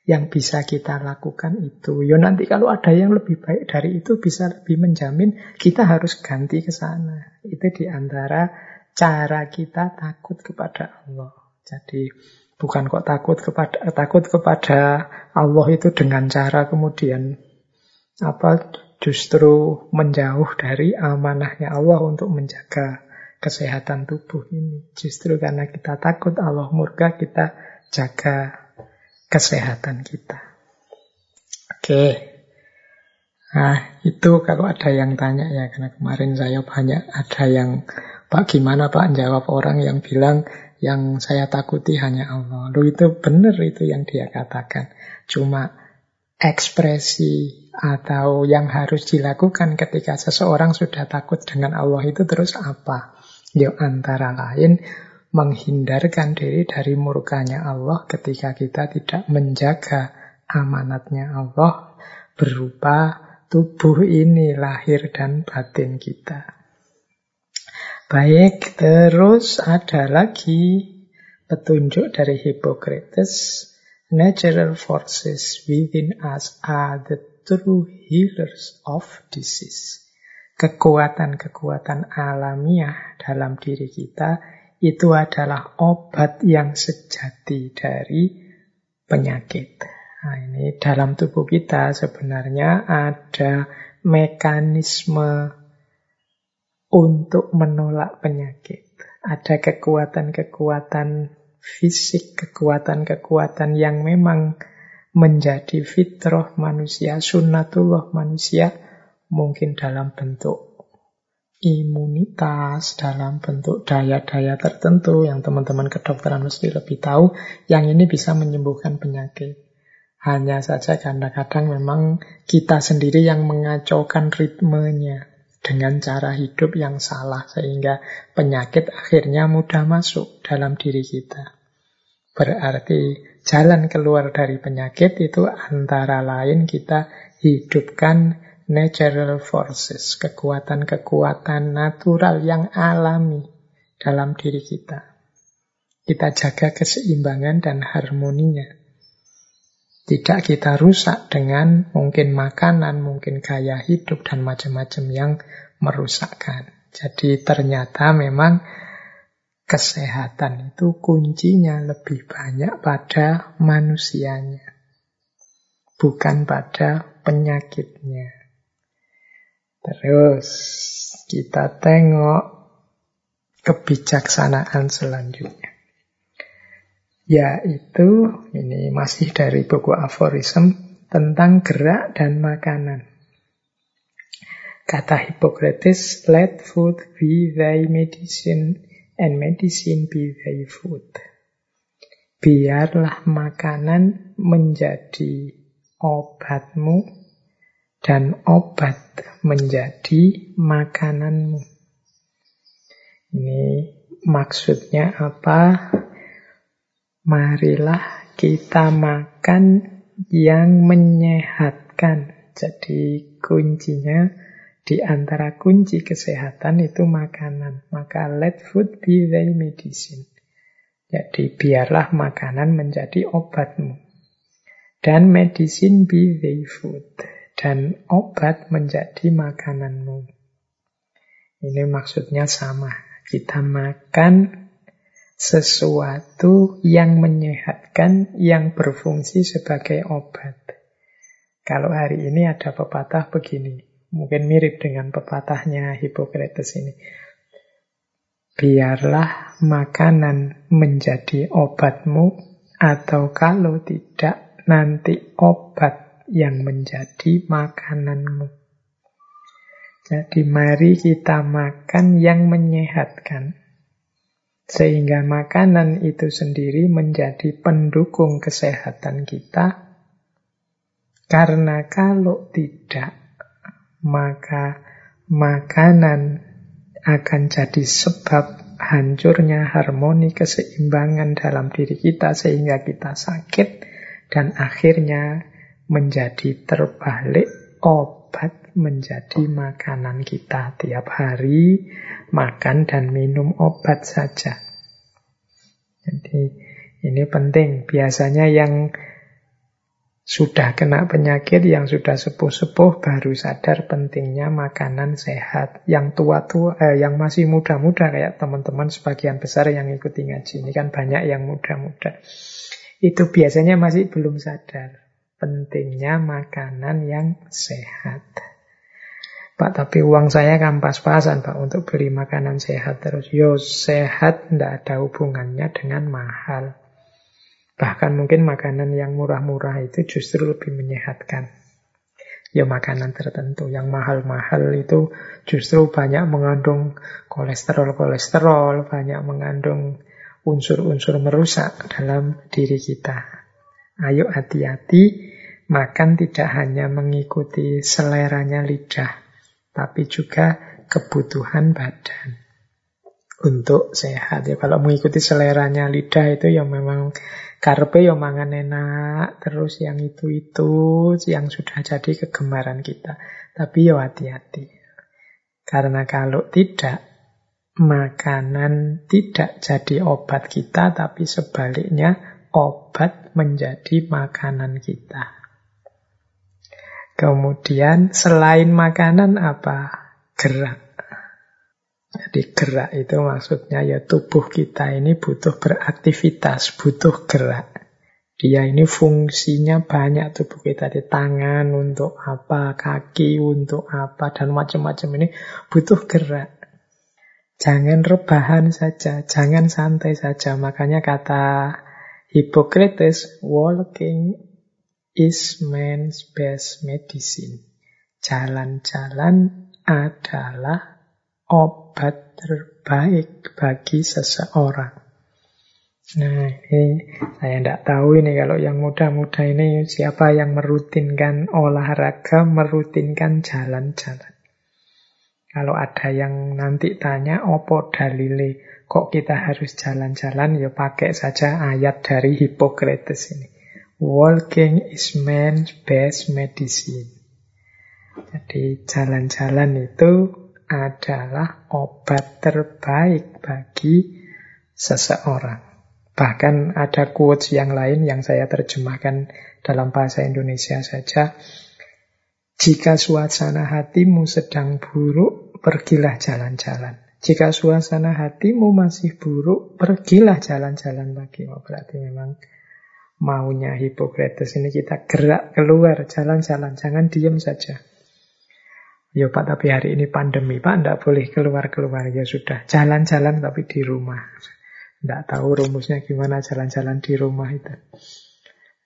yang bisa kita lakukan itu. Yo nanti kalau ada yang lebih baik dari itu bisa lebih menjamin kita harus ganti ke sana. Itu di antara cara kita takut kepada Allah. Jadi bukan kok takut kepada takut kepada Allah itu dengan cara kemudian apa justru menjauh dari amanahnya Allah untuk menjaga kesehatan tubuh ini. Justru karena kita takut Allah murka, kita jaga kesehatan kita. Oke. Nah, itu kalau ada yang tanya ya, karena kemarin saya banyak ada yang, Pak gimana Pak jawab orang yang bilang yang saya takuti hanya Allah. Lu itu benar itu yang dia katakan. Cuma ekspresi atau yang harus dilakukan ketika seseorang sudah takut dengan Allah itu terus apa? Ya antara lain menghindarkan diri dari murkanya Allah ketika kita tidak menjaga amanatnya Allah berupa tubuh ini lahir dan batin kita. Baik, terus ada lagi petunjuk dari Hippocrates Natural forces within us are the true healers of disease. kekuatan-kekuatan alamiah dalam diri kita itu adalah obat yang sejati dari penyakit. Nah, ini dalam tubuh kita sebenarnya ada mekanisme untuk menolak penyakit. Ada kekuatan-kekuatan fisik, kekuatan-kekuatan yang memang menjadi fitrah manusia, sunnatullah manusia, mungkin dalam bentuk imunitas, dalam bentuk daya-daya tertentu yang teman-teman kedokteran mesti lebih tahu, yang ini bisa menyembuhkan penyakit. Hanya saja kadang-kadang memang kita sendiri yang mengacaukan ritmenya dengan cara hidup yang salah sehingga penyakit akhirnya mudah masuk dalam diri kita. Berarti jalan keluar dari penyakit itu antara lain kita hidupkan natural forces, kekuatan-kekuatan natural yang alami dalam diri kita. Kita jaga keseimbangan dan harmoninya. Tidak kita rusak dengan mungkin makanan, mungkin gaya hidup, dan macam-macam yang merusakkan. Jadi ternyata memang kesehatan itu kuncinya lebih banyak pada manusianya, bukan pada penyakitnya. Terus kita tengok kebijaksanaan selanjutnya. Yaitu, ini masih dari buku aforism tentang gerak dan makanan. Kata Hippocrates, let food be thy medicine and medicine be thy food. Biarlah makanan menjadi obatmu dan obat menjadi makananmu. Ini maksudnya apa? Marilah kita makan yang menyehatkan. Jadi kuncinya di antara kunci kesehatan itu makanan. Maka let food be thy medicine. Jadi biarlah makanan menjadi obatmu. Dan medicine be thy food. Dan obat menjadi makananmu. Ini maksudnya sama. Kita makan sesuatu yang menyehatkan, yang berfungsi sebagai obat. Kalau hari ini ada pepatah begini, Mungkin mirip dengan pepatahnya Hippocrates ini. Biarlah makanan menjadi obatmu, atau kalau tidak, nanti obat yang menjadi makananmu. Jadi mari kita makan yang menyehatkan. Sehingga makanan itu sendiri menjadi pendukung kesehatan kita. Karena kalau tidak, maka makanan akan jadi sebab hancurnya harmoni keseimbangan dalam diri kita sehingga kita sakit dan akhirnya menjadi terbalik obat menjadi makanan kita tiap hari makan dan minum obat saja. Jadi ini penting. Biasanya yang sudah kena penyakit, yang sudah sepuh-sepuh baru sadar pentingnya makanan sehat. Yang tua-tua, eh, yang masih muda-muda kayak teman-teman sebagian besar yang ikuti ngaji ini kan banyak yang muda-muda. Itu biasanya masih belum sadar pentingnya makanan yang sehat. Pak, tapi uang saya kan pas-pasan Pak untuk beli makanan sehat terus. Yo sehat tidak ada hubungannya dengan mahal. Bahkan mungkin makanan yang murah-murah itu justru lebih menyehatkan. Ya makanan tertentu yang mahal-mahal itu justru banyak mengandung kolesterol-kolesterol, banyak mengandung unsur-unsur merusak dalam diri kita. Ayo hati-hati, makan tidak hanya mengikuti seleranya lidah, tapi juga kebutuhan badan untuk sehat. Ya kalau mengikuti seleranya lidah itu ya memang Karpe yo mangan enak, terus yang itu-itu yang sudah jadi kegemaran kita. Tapi yo hati-hati. Karena kalau tidak, makanan tidak jadi obat kita, tapi sebaliknya obat menjadi makanan kita. Kemudian selain makanan apa? gerak. Jadi gerak itu maksudnya ya tubuh kita ini butuh beraktivitas, butuh gerak. Dia ini fungsinya banyak tubuh kita di tangan untuk apa, kaki untuk apa, dan macam-macam ini butuh gerak. Jangan rebahan saja, jangan santai saja. Makanya kata Hippocrates, walking is man's best medicine. Jalan-jalan adalah obat terbaik bagi seseorang. Nah, ini saya tidak tahu ini kalau yang muda-muda ini siapa yang merutinkan olahraga, merutinkan jalan-jalan. Kalau ada yang nanti tanya, opo dalile kok kita harus jalan-jalan, ya pakai saja ayat dari Hippocrates ini. Walking is man's best medicine. Jadi jalan-jalan itu adalah obat terbaik bagi seseorang. Bahkan ada quotes yang lain yang saya terjemahkan dalam bahasa Indonesia saja. Jika suasana hatimu sedang buruk, pergilah jalan-jalan. Jika suasana hatimu masih buruk, pergilah jalan-jalan lagi. Oh, berarti memang maunya Hippocrates ini kita gerak keluar, jalan-jalan. Jangan diam saja. Ya Pak, tapi hari ini pandemi Pak, tidak boleh keluar-keluar. Ya sudah, jalan-jalan tapi di rumah. Tidak tahu rumusnya gimana jalan-jalan di rumah itu.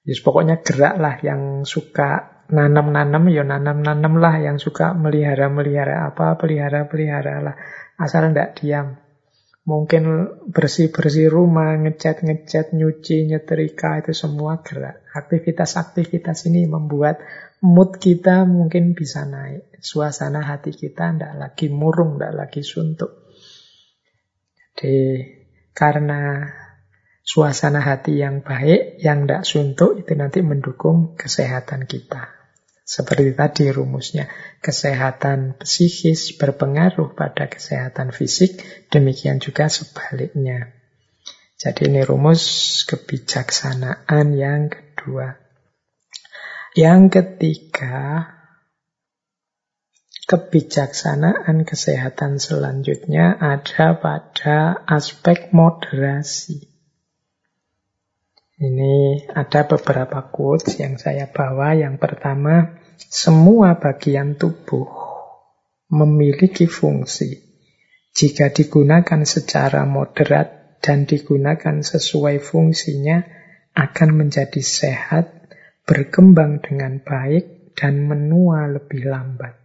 Yes, pokoknya gerak lah yang suka nanam-nanam, ya nanam-nanam lah. Yang suka melihara-melihara apa, pelihara-pelihara lah. Asal tidak diam. Mungkin bersih-bersih rumah, ngecat-ngecat, nyuci, nyetrika, itu semua gerak. Aktivitas-aktivitas ini membuat mood kita mungkin bisa naik. Suasana hati kita tidak lagi murung, tidak lagi suntuk. Jadi karena suasana hati yang baik, yang tidak suntuk, itu nanti mendukung kesehatan kita. Seperti tadi rumusnya, kesehatan psikis berpengaruh pada kesehatan fisik, demikian juga sebaliknya. Jadi ini rumus kebijaksanaan yang kedua. Yang ketiga, kebijaksanaan kesehatan selanjutnya ada pada aspek moderasi. Ini ada beberapa quotes yang saya bawa. Yang pertama, semua bagian tubuh memiliki fungsi. Jika digunakan secara moderat dan digunakan sesuai fungsinya, akan menjadi sehat, berkembang dengan baik, dan menua lebih lambat.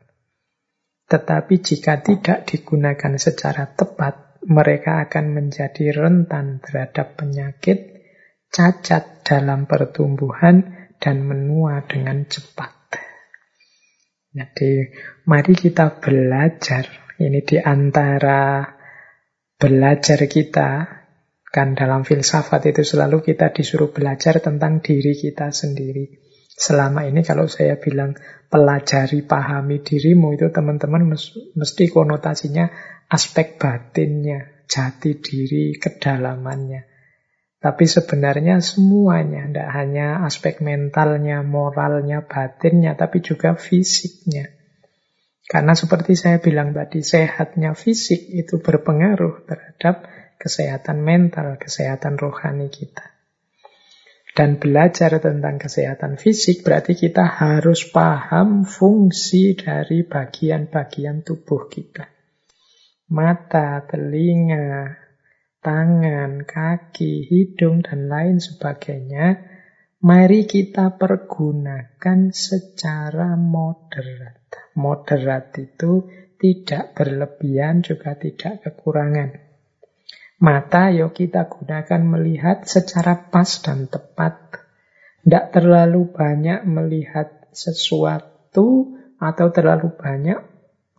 Tetapi jika tidak digunakan secara tepat, mereka akan menjadi rentan terhadap penyakit, cacat dalam pertumbuhan, dan menua dengan cepat. Jadi, mari kita belajar. Ini di antara belajar kita, kan dalam filsafat itu selalu kita disuruh belajar tentang diri kita sendiri. Selama ini kalau saya bilang pelajari, pahami dirimu itu teman-teman mesti konotasinya aspek batinnya, jati diri, kedalamannya. Tapi sebenarnya semuanya, tidak hanya aspek mentalnya, moralnya, batinnya, tapi juga fisiknya. Karena seperti saya bilang tadi, sehatnya fisik itu berpengaruh terhadap kesehatan mental, kesehatan rohani kita dan belajar tentang kesehatan fisik, berarti kita harus paham fungsi dari bagian-bagian tubuh kita. Mata, telinga, tangan, kaki, hidung, dan lain sebagainya, mari kita pergunakan secara moderat. Moderat itu tidak berlebihan, juga tidak kekurangan. Mata yuk kita gunakan melihat secara pas dan tepat. Tidak terlalu banyak melihat sesuatu atau terlalu banyak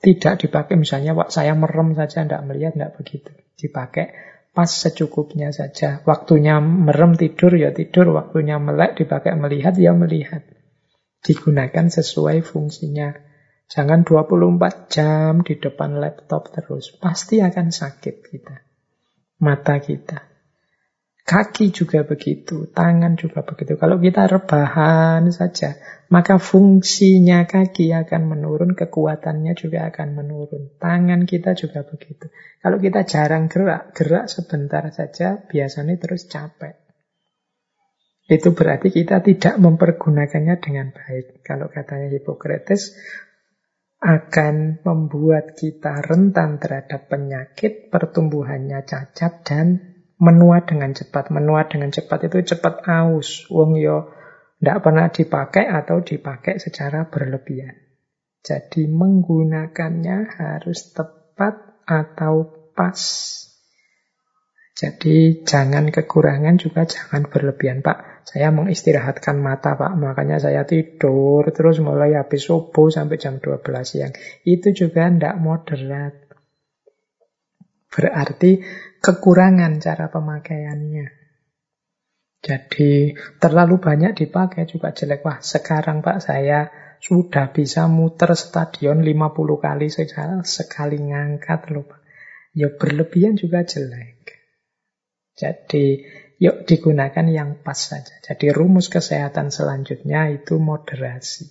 tidak dipakai. Misalnya waktu saya merem saja tidak melihat, tidak begitu. Dipakai pas secukupnya saja. Waktunya merem tidur ya tidur, waktunya melek dipakai melihat ya melihat. Digunakan sesuai fungsinya. Jangan 24 jam di depan laptop terus. Pasti akan sakit kita mata kita. Kaki juga begitu, tangan juga begitu. Kalau kita rebahan saja, maka fungsinya kaki akan menurun, kekuatannya juga akan menurun. Tangan kita juga begitu. Kalau kita jarang gerak, gerak sebentar saja, biasanya terus capek. Itu berarti kita tidak mempergunakannya dengan baik. Kalau katanya Hippocrates, akan membuat kita rentan terhadap penyakit, pertumbuhannya cacat, dan menua dengan cepat. Menua dengan cepat itu cepat aus. Wong yo tidak pernah dipakai atau dipakai secara berlebihan. Jadi menggunakannya harus tepat atau pas. Jadi jangan kekurangan juga jangan berlebihan Pak. Saya mengistirahatkan mata Pak, makanya saya tidur terus mulai habis subuh sampai jam 12 siang. Itu juga tidak moderat. Berarti kekurangan cara pemakaiannya. Jadi terlalu banyak dipakai juga jelek. Wah sekarang Pak saya sudah bisa muter stadion 50 kali secara sekali ngangkat loh Pak. Ya berlebihan juga jelek. Jadi yuk digunakan yang pas saja. Jadi rumus kesehatan selanjutnya itu moderasi.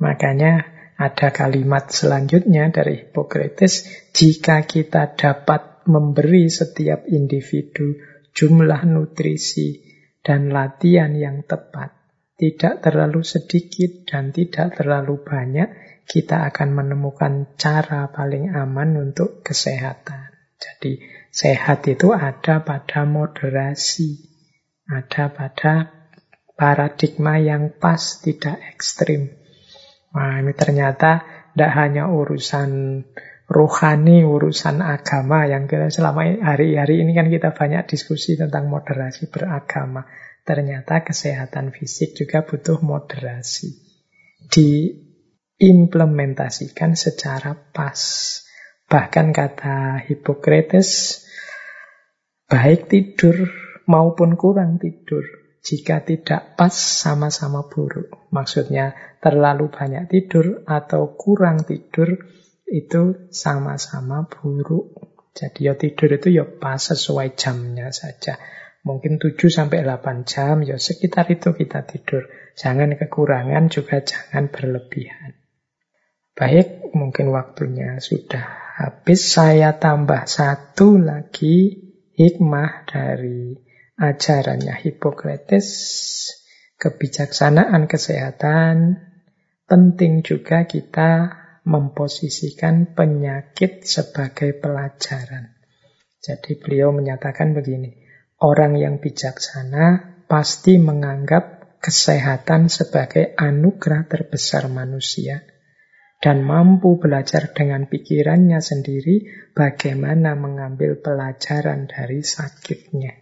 Makanya ada kalimat selanjutnya dari Hippocrates, jika kita dapat memberi setiap individu jumlah nutrisi dan latihan yang tepat, tidak terlalu sedikit dan tidak terlalu banyak, kita akan menemukan cara paling aman untuk kesehatan. Jadi sehat itu ada pada moderasi, ada pada paradigma yang pas, tidak ekstrim. Nah ini ternyata tidak hanya urusan rohani, urusan agama yang kita selama hari-hari ini kan kita banyak diskusi tentang moderasi beragama. Ternyata kesehatan fisik juga butuh moderasi. Diimplementasikan secara pas. Bahkan kata Hippocrates, baik tidur maupun kurang tidur jika tidak pas sama-sama buruk. Maksudnya terlalu banyak tidur atau kurang tidur itu sama-sama buruk. Jadi ya tidur itu ya pas sesuai jamnya saja. Mungkin 7 sampai 8 jam, ya sekitar itu kita tidur. Jangan kekurangan juga jangan berlebihan. Baik, mungkin waktunya sudah habis. Saya tambah satu lagi hikmah dari ajarannya Hippocrates. Kebijaksanaan kesehatan penting juga kita memposisikan penyakit sebagai pelajaran. Jadi beliau menyatakan begini, orang yang bijaksana pasti menganggap kesehatan sebagai anugerah terbesar manusia dan mampu belajar dengan pikirannya sendiri bagaimana mengambil pelajaran dari sakitnya.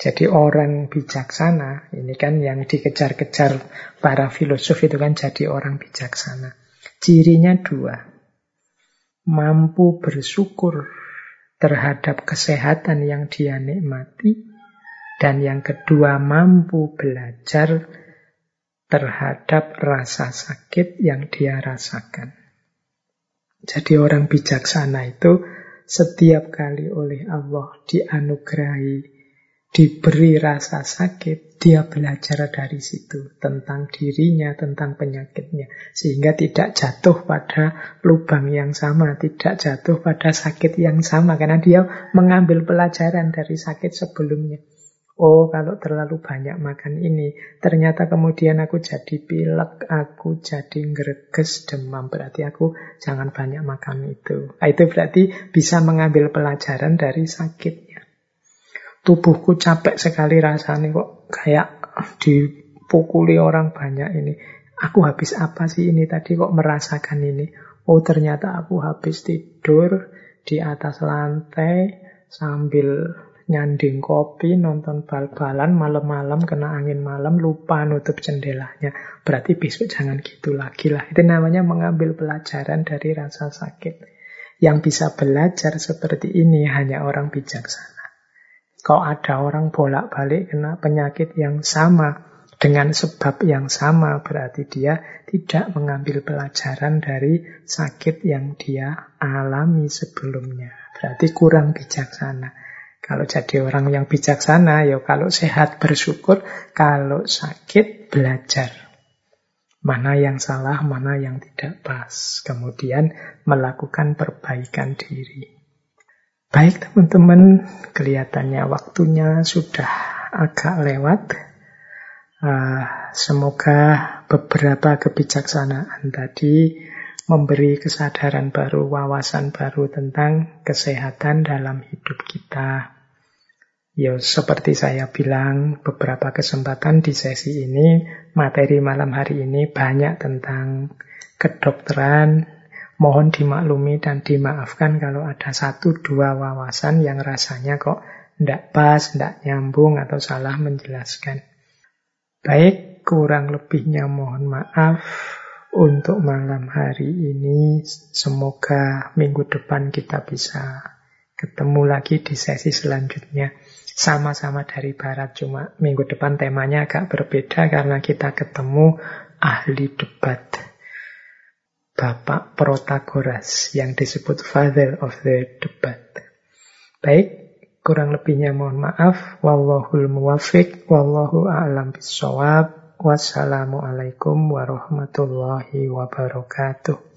Jadi orang bijaksana, ini kan yang dikejar-kejar para filosof itu kan jadi orang bijaksana. Cirinya dua. Mampu bersyukur terhadap kesehatan yang dia nikmati. Dan yang kedua, mampu belajar terhadap rasa sakit yang dia rasakan. Jadi orang bijaksana itu setiap kali oleh Allah dianugerahi diberi rasa sakit, dia belajar dari situ tentang dirinya, tentang penyakitnya, sehingga tidak jatuh pada lubang yang sama, tidak jatuh pada sakit yang sama, karena dia mengambil pelajaran dari sakit sebelumnya. Oh, kalau terlalu banyak makan ini, ternyata kemudian aku jadi pilek, aku jadi greges, demam. Berarti aku jangan banyak makan itu. Nah, itu berarti bisa mengambil pelajaran dari sakit tubuhku capek sekali rasanya kok kayak dipukuli orang banyak ini. Aku habis apa sih ini tadi kok merasakan ini? Oh ternyata aku habis tidur di atas lantai sambil nyanding kopi, nonton bal-balan, malam-malam kena angin malam, lupa nutup jendelanya. Berarti besok jangan gitu lagi lah. Itu namanya mengambil pelajaran dari rasa sakit. Yang bisa belajar seperti ini hanya orang bijaksana. Kalau ada orang bolak-balik kena penyakit yang sama dengan sebab yang sama, berarti dia tidak mengambil pelajaran dari sakit yang dia alami sebelumnya. Berarti kurang bijaksana. Kalau jadi orang yang bijaksana, ya kalau sehat bersyukur, kalau sakit belajar. Mana yang salah, mana yang tidak pas. Kemudian melakukan perbaikan diri. Baik teman-teman, kelihatannya waktunya sudah agak lewat. Uh, semoga beberapa kebijaksanaan tadi memberi kesadaran baru, wawasan baru tentang kesehatan dalam hidup kita. Ya, seperti saya bilang beberapa kesempatan di sesi ini, materi malam hari ini banyak tentang kedokteran. Mohon dimaklumi dan dimaafkan kalau ada satu dua wawasan yang rasanya kok tidak pas, tidak nyambung atau salah menjelaskan. Baik, kurang lebihnya mohon maaf untuk malam hari ini. Semoga minggu depan kita bisa ketemu lagi di sesi selanjutnya. Sama-sama dari barat, cuma minggu depan temanya agak berbeda karena kita ketemu ahli debat. Bapak Protagoras yang disebut father of the debat. Baik, kurang lebihnya mohon maaf. Wallahul muwafiq, wallahu a'lam bisawab. Wassalamualaikum warahmatullahi wabarakatuh.